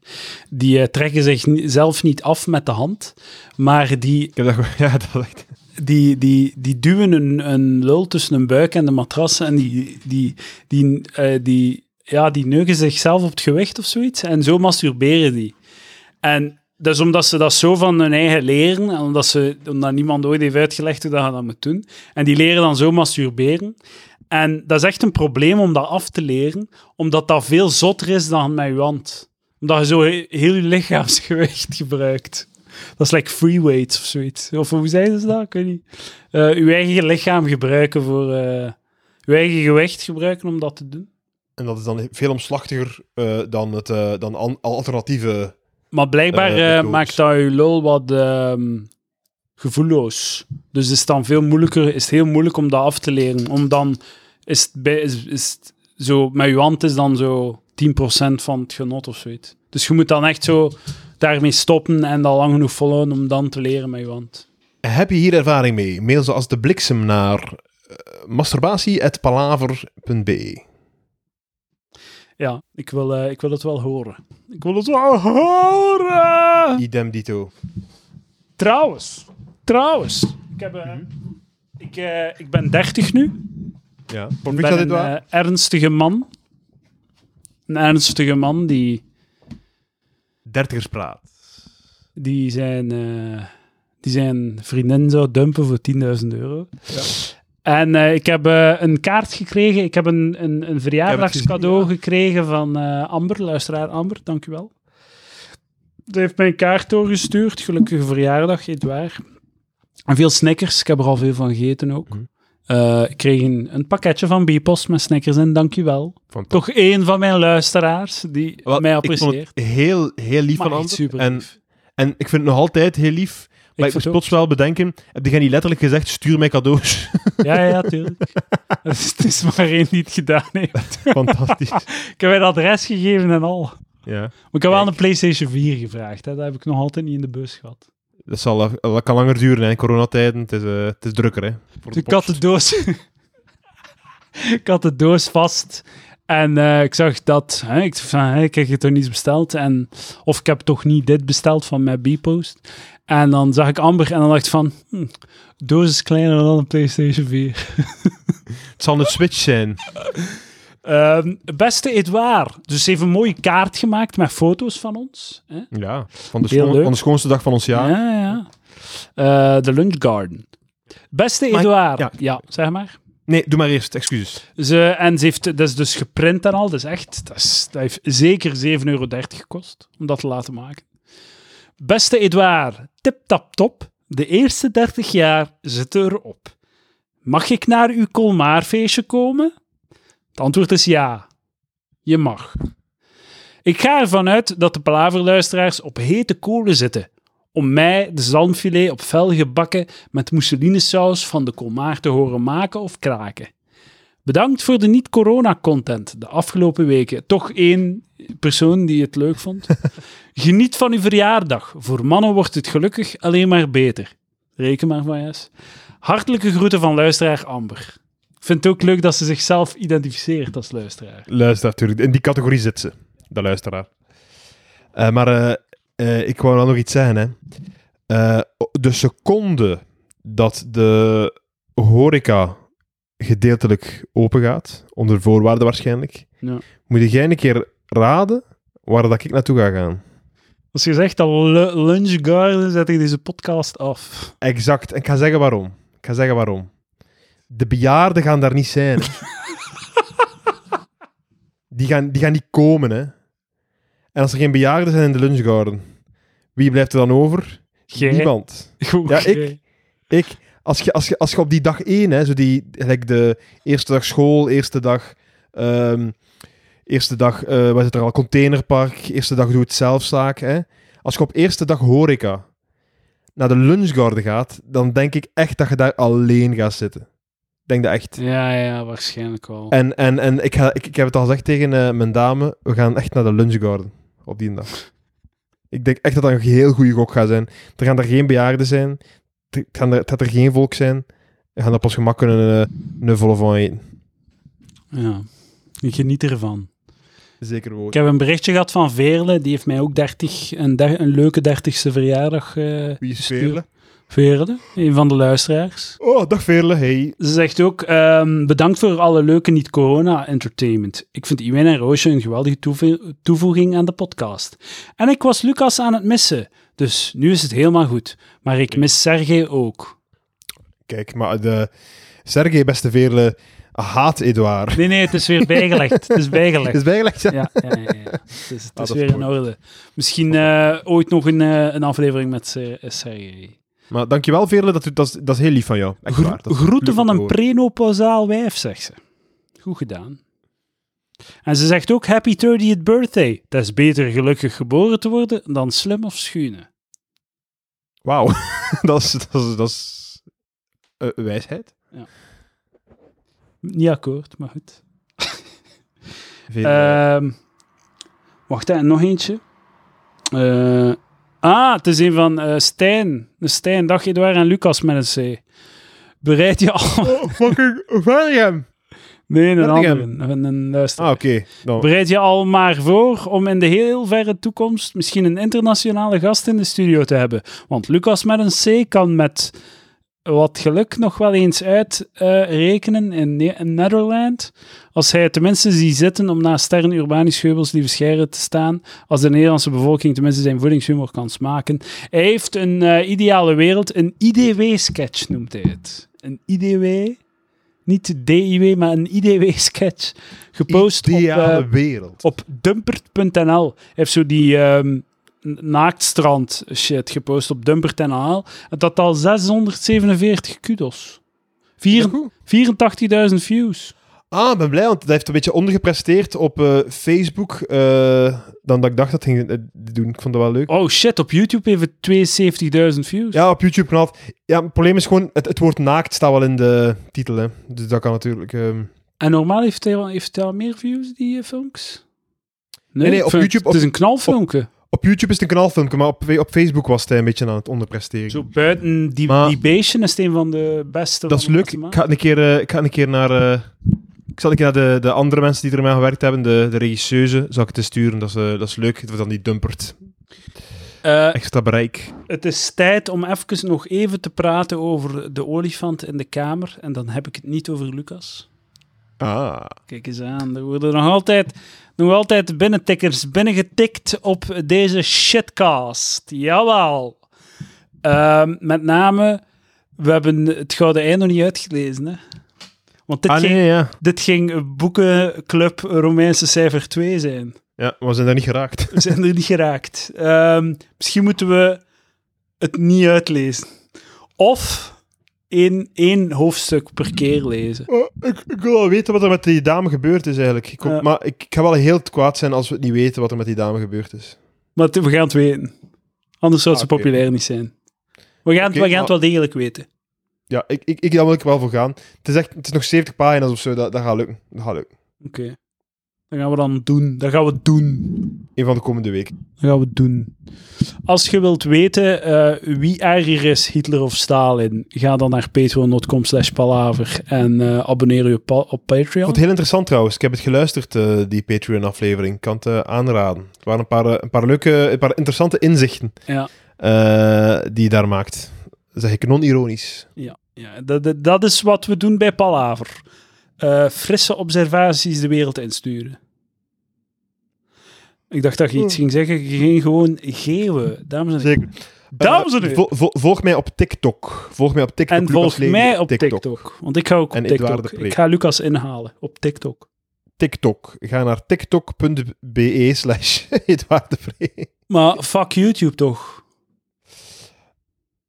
Die trekken zich ni- zelf niet af met de hand, maar die Ik heb dat. Ja, dat echt... die, die, die duwen een, een lul tussen een buik en de matras en die, die, die, die, ja, die neuken zichzelf op het gewicht of zoiets en zo masturberen die. En dat is omdat ze dat zo van hun eigen leren en omdat, ze, omdat niemand ooit heeft uitgelegd hoe dat je dat moet doen. En die leren dan zo masturberen. En dat is echt een probleem om dat af te leren, omdat dat veel zotter is dan met je hand. Omdat je zo he- heel je lichaamsgewicht gebruikt. Dat is like free weights of zoiets. Of hoe zeiden ze dat? Ik weet niet. Eh uw eigen lichaam gebruiken voor... eh uw eigen gewicht gebruiken om dat te doen. En dat is dan veel omslachtiger eh, dan, het, eh, dan an- alternatieve... Maar blijkbaar Eh, maakt dat je lul wat ehm, gevoelloos. Dus is het dan veel moeilijker, is het heel moeilijk om dat af te leren. Om dan... Is het, bij, is, is het zo... Met je hand is dan zo 10% van het genot of zoiets. Dus je moet dan echt zo daarmee stoppen en dat lang genoeg volhouden om dan te leren met je hand. Heb je hier ervaring mee? Mail ze als de bliksem naar masturbatie.palaver.be Ja, ik wil, eh, ik wil het wel horen. Ik wil het wel horen! Idem dito. Trouwens, trouwens. Ik, heb, eh, ik, eh, ik ben 30 nu. Ja. Ik ben een waar? ernstige man. Een ernstige man die, Dertigerspraat. die, zijn, eh, die zijn vriendin zou dumpen voor 10.000 euro. Ja. En eh, ik heb eh, een kaart gekregen. Ik heb een, een, een verjaardagscadeau gezien, gekregen van eh, Amber, luisteraar Amber, dankjewel. Ze heeft mij een kaart doorgestuurd. Gelukkige verjaardag, Edouard. En veel Snickers. Ik heb er al veel van gegeten ook. Mhm. Ik kreeg een, een pakketje van Bpost met Snickers in, dankjewel. Toch één van mijn luisteraars die Wel, mij ik vond apprecieert. het heel, heel lief Maar van Amber. super En, en ik vind het nog altijd heel lief. Ik, moest plots wel bedenken, heb jij niet letterlijk gezegd, stuur mij cadeaus? Ja, ja, tuurlijk. het, is, het is maar één die het gedaan heeft. Fantastisch. Ik heb het adres gegeven en al. Ja. Maar ik heb wel een PlayStation 4 gevraagd. Hè. Dat heb ik nog altijd niet in de bus gehad. Dat, zal, dat kan langer duren, hè. in coronatijden. Het is, eh, het is drukker, hè. Voor de ik had de doos... ik had de doos vast. En eh, ik zag dat... Hè, ik van, ik heb toch niets besteld. En, of ik heb toch niet dit besteld van mijn B-post. En dan zag ik Amber en dan dacht ik van... Hm, doos is kleiner dan een PlayStation 4. Het zal een Switch zijn. Ehm, beste Edouard. Dus ze heeft een mooie kaart gemaakt met foto's van ons. Hè? Ja, van de, Heel schoon- leuk. van de schoonste dag van ons jaar. Ja, ja. Eh, De Lunch Garden. Beste Edouard. ja. Ja. zeg maar. Nee, doe maar eerst, excuses. Ze, en ze heeft, dat is dus geprint en al. Dus echt, dat, is, dat heeft zeker 7,30 euro gekost om dat te laten maken. Beste Edouard, tip tap top. De eerste 30 jaar zitten erop. Mag ik naar uw Colmaarfeestje komen? Het antwoord is ja. Je mag. Ik ga ervan uit dat de palaverluisteraars op hete kolen zitten om mij de zalmfilet op vel gebakken met mousseline-saus van de Colmar te horen maken of kraken. Bedankt voor de niet-corona-content de afgelopen weken. Toch één persoon die het leuk vond. Geniet van uw verjaardag. Voor mannen wordt het gelukkig alleen maar beter. Reken maar van yes. Hartelijke groeten van luisteraar Amber. Ik vind het ook leuk dat ze zichzelf identificeert als luisteraar. Luister, natuurlijk. In die categorie zit ze, de luisteraar. Eh, maar eh, eh, ik wou wel nog iets zeggen. Hè. Eh, de seconde dat de horeca gedeeltelijk open gaat, onder voorwaarden waarschijnlijk, Ja. moet jij een keer raden waar dat ik naartoe ga gaan. Als je zegt dat Lu- Lunch Garden, zet ik deze podcast af. Exact. En ik ga zeggen waarom. Ik ga zeggen waarom. De bejaarden gaan daar niet zijn. die, gaan, die gaan niet komen, hè. En als er geen bejaarden zijn in de lunchgarden, wie blijft er dan over? Jij? Niemand. Goed, Ja, ik-. Ik, als je, als je, als je op die dag één, hè, zo die, gelijk de eerste dag school, eerste dag, ehm, eerste dag, wat is het er al, containerpark, eerste dag doe het zelfzaak, hè. Als je op eerste dag horeca naar de lunchgarden gaat, dan denk ik echt dat je daar alleen gaat zitten. Ik denk dat echt. Ja, ja, waarschijnlijk wel. En, en, en ik, ga, ik, ik heb het al gezegd tegen eh, mijn dame, we gaan echt naar de lunchgarden op die dag. Ik denk echt dat dat een heel goede gok gaat zijn. Er gaan er geen bejaarden zijn, er gaan er, dat er geen volk zijn. We gaan op ons gemak kunnen eh, een volle van eten. Ja, ik geniet ervan. Zeker Ik heb een berichtje gehad van Veerle, die heeft mij ook 30, een, een leuke dertigste verjaardag eh Wie is. Veerle? Veerle, een van de luisteraars. Oh, dag Veerle, hey. Ze zegt ook, ehm, bedankt voor alle leuke niet-corona-entertainment. Ik vind Iwijn en Roosje een geweldige toevoeging aan de podcast. En ik was Lucas aan het missen, dus nu is het helemaal goed. Maar ik mis Sergej ook. Kijk, maar de Sergej, beste Veerle, haat Edouard. Nee, nee, het is weer bijgelegd. Het is bijgelegd. Is bijgelegd, ja. Ja, ja. Het is, het Ah, is weer in orde. Misschien eh, ooit nog een, eh, een aflevering met Ser- Sergej. Maar dankjewel Veerle, dat, dat, is, dat is heel lief van jou. Echt waar. Groeten van een prenopausaal wijf, zegt ze. Goed gedaan. En ze zegt ook happy 30th birthday. Het is beter gelukkig geboren te worden dan slim of schuine. Wauw, dat is, dat is, dat is eh, wijsheid. Niet akkoord, maar goed. Ehm, wacht, en nog eentje. Eh, ah, het is een van eh, Stijn. Stijn, dag Edouard en Lucas met een C. Bereid je al... Oh, fucking William. Nee, een andere. Een, een luisteraar. Ah, oké. Nou, Bereid je al maar voor om in de heel verre toekomst misschien een internationale gast in de studio te hebben. Want Lucas met een C kan met wat geluk nog wel eens uitrekenen in, Ne- in Nederland. Als hij tenminste ziet zitten om naast Stern Urbanus Geubels lieve Scheire te staan. Als de Nederlandse bevolking tenminste zijn voedingshumor kan smaken. Hij heeft een eh, ideale wereld, een IDW-sketch noemt hij het. Een IDW, niet DIW, maar een IDW-sketch. Gepost op, ideale eh, wereld. op dumpert.nl. Hij heeft zo die ehm, naaktstrand shit gepost op dumpert.nl. En dat al 647 kudos. Vier- Goed. 84.000 views. Ah, ik ben blij, want dat heeft een beetje ondergepresteerd op eh, Facebook eh, dan dat ik dacht dat het ging eh, doen. Ik vond dat wel leuk. Oh shit, op YouTube het 72.000 views. Ja, op YouTube kanaal. Ja, het probleem is gewoon, het, het woord naakt staat wel in de titel, hè. Dus dat kan natuurlijk... ehm, En normaal heeft hij, al- heeft hij al meer views, die films? Nee, nee, op YouTube- Het is een knalfilmpje. Op YouTube is het een kanaalfilmpje, maar op, op Facebook was hij een beetje aan het onderpresteren. Zo buiten die, Maar- die Beestje is het een van de beste. dat is leuk. Ik ga een keer, eh, ik ga een keer naar... eh, ik zal een keer naar de, de andere mensen die ermee gewerkt hebben, de, de regisseuse, zal ik het sturen. Dat is, eh, dat is leuk. Dan die dumpert. Extra bereik. Het is tijd om even nog even te praten over de olifant in de kamer. En dan heb ik het niet over Lucas. Ah. Kijk eens aan, er worden nog altijd, nog altijd binnentikkers binnengetikt op deze shitcast. Jawel. Ehm, met name, we hebben het Gouden Ei nog niet uitgelezen. Hè? Want dit, Ah, nee, ging, ja. dit ging boekenclub Romeinse cijfer 2 zijn. Ja, we zijn daar niet geraakt. We zijn er niet geraakt. Ehm, misschien moeten we het niet uitlezen. Of één, één hoofdstuk per keer lezen. Oh, ik, ik wil wel weten wat er met die dame gebeurd is, eigenlijk. Ik Ja. Maar ik, ik ga wel heel kwaad zijn als we niet weten wat er met die dame gebeurd is. Maar we gaan het weten. Anders zou het Ah, zo populair niet zijn. We gaan, we gaan maar- het wel degelijk weten. Ja, ik, ik, ik, daar wil ik wel voor gaan. Het is, echt, het is nog 70 pagina's of zo, dat, dat gaat lukken. Dat gaat lukken. Oké. Dat gaan we dan doen. Dat gaan we doen. Een van de komende weken. Dat gaan we doen. Als je wilt weten eh, wie erger is, Hitler of Stalin, ga dan naar patreon.com slash palaver en eh, abonneer je pa- op Ik Patreon. vond het heel interessant trouwens. Ik heb het geluisterd, eh, die Patreon-aflevering. Ik kan het aanraden. Er waren een paar, een paar leuke, een paar interessante inzichten Ja. die je daar maakt. Dat zeg ik non-ironisch. Ja, ja dat, dat is wat we doen bij Palaver. Eh, frisse observaties de wereld insturen. Ik dacht dat je iets ging zeggen. Je ging gewoon geeuwen. Dames en heren. Zeker. Dames en Eh, heren. vo- vo- volg mij op TikTok. Volg mij op TikTok. en Lucas volg Lely mij op TikTok. Want ik ga ook op En TikTok. Ik ga Lucas inhalen op TikTok. TikTok. Ga naar tiktok.be slash. Maar fuck YouTube toch?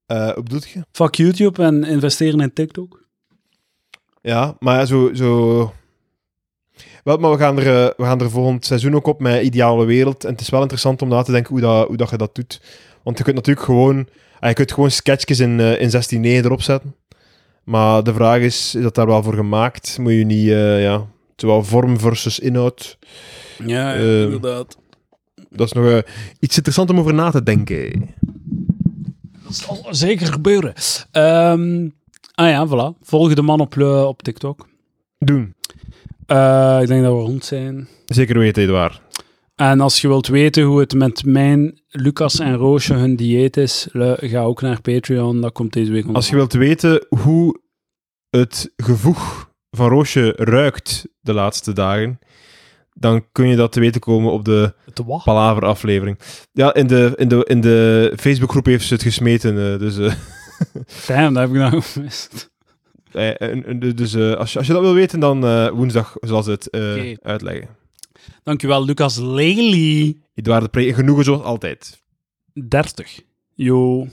Eh, hoe bedoel je? Fuck YouTube en investeren in TikTok. Ja, maar ja, zo... zo... Wel, maar we gaan, er, eh, we gaan er volgend seizoen ook op met Ideale Wereld. En het is wel interessant om na te denken hoe, dat, hoe dat je dat doet. Want je kunt natuurlijk gewoon... ah, je kunt gewoon sketchjes in, eh, in 16.9 erop zetten. Maar de vraag is, is dat daar wel voor gemaakt? Moet je niet... eh ja, zowel vorm versus inhoud. Ja, Ehm, inderdaad. Dat is nog iets interessants om over na te denken. Dat zal zeker gebeuren. Ehm, ah ja, voilà. Volg de man op, eh, op TikTok. Doen. Eh, ik denk dat we rond zijn. Zeker weten, Edouard. En als je wilt weten hoe het met mijn, Lucas en Roosje hun dieet is, ga ook naar Patreon. Dat komt deze week online. Als je wilt weten hoe het gevoeg van Roosje ruikt de laatste dagen, dan kun je dat te weten komen op de? Palaver-aflevering. Ja, in de, in de, in de Facebookgroep heeft ze het gesmeten. eh, dus Damn, dat heb ik nou gemist. eh, en- en dus eh, als, je, als je dat wil weten, dan eh, woensdag zal ze het eh, Oké. uitleggen. Dankjewel, Lucas Lely. Edouard de Pre, genoegen zoals altijd. 30. Yo.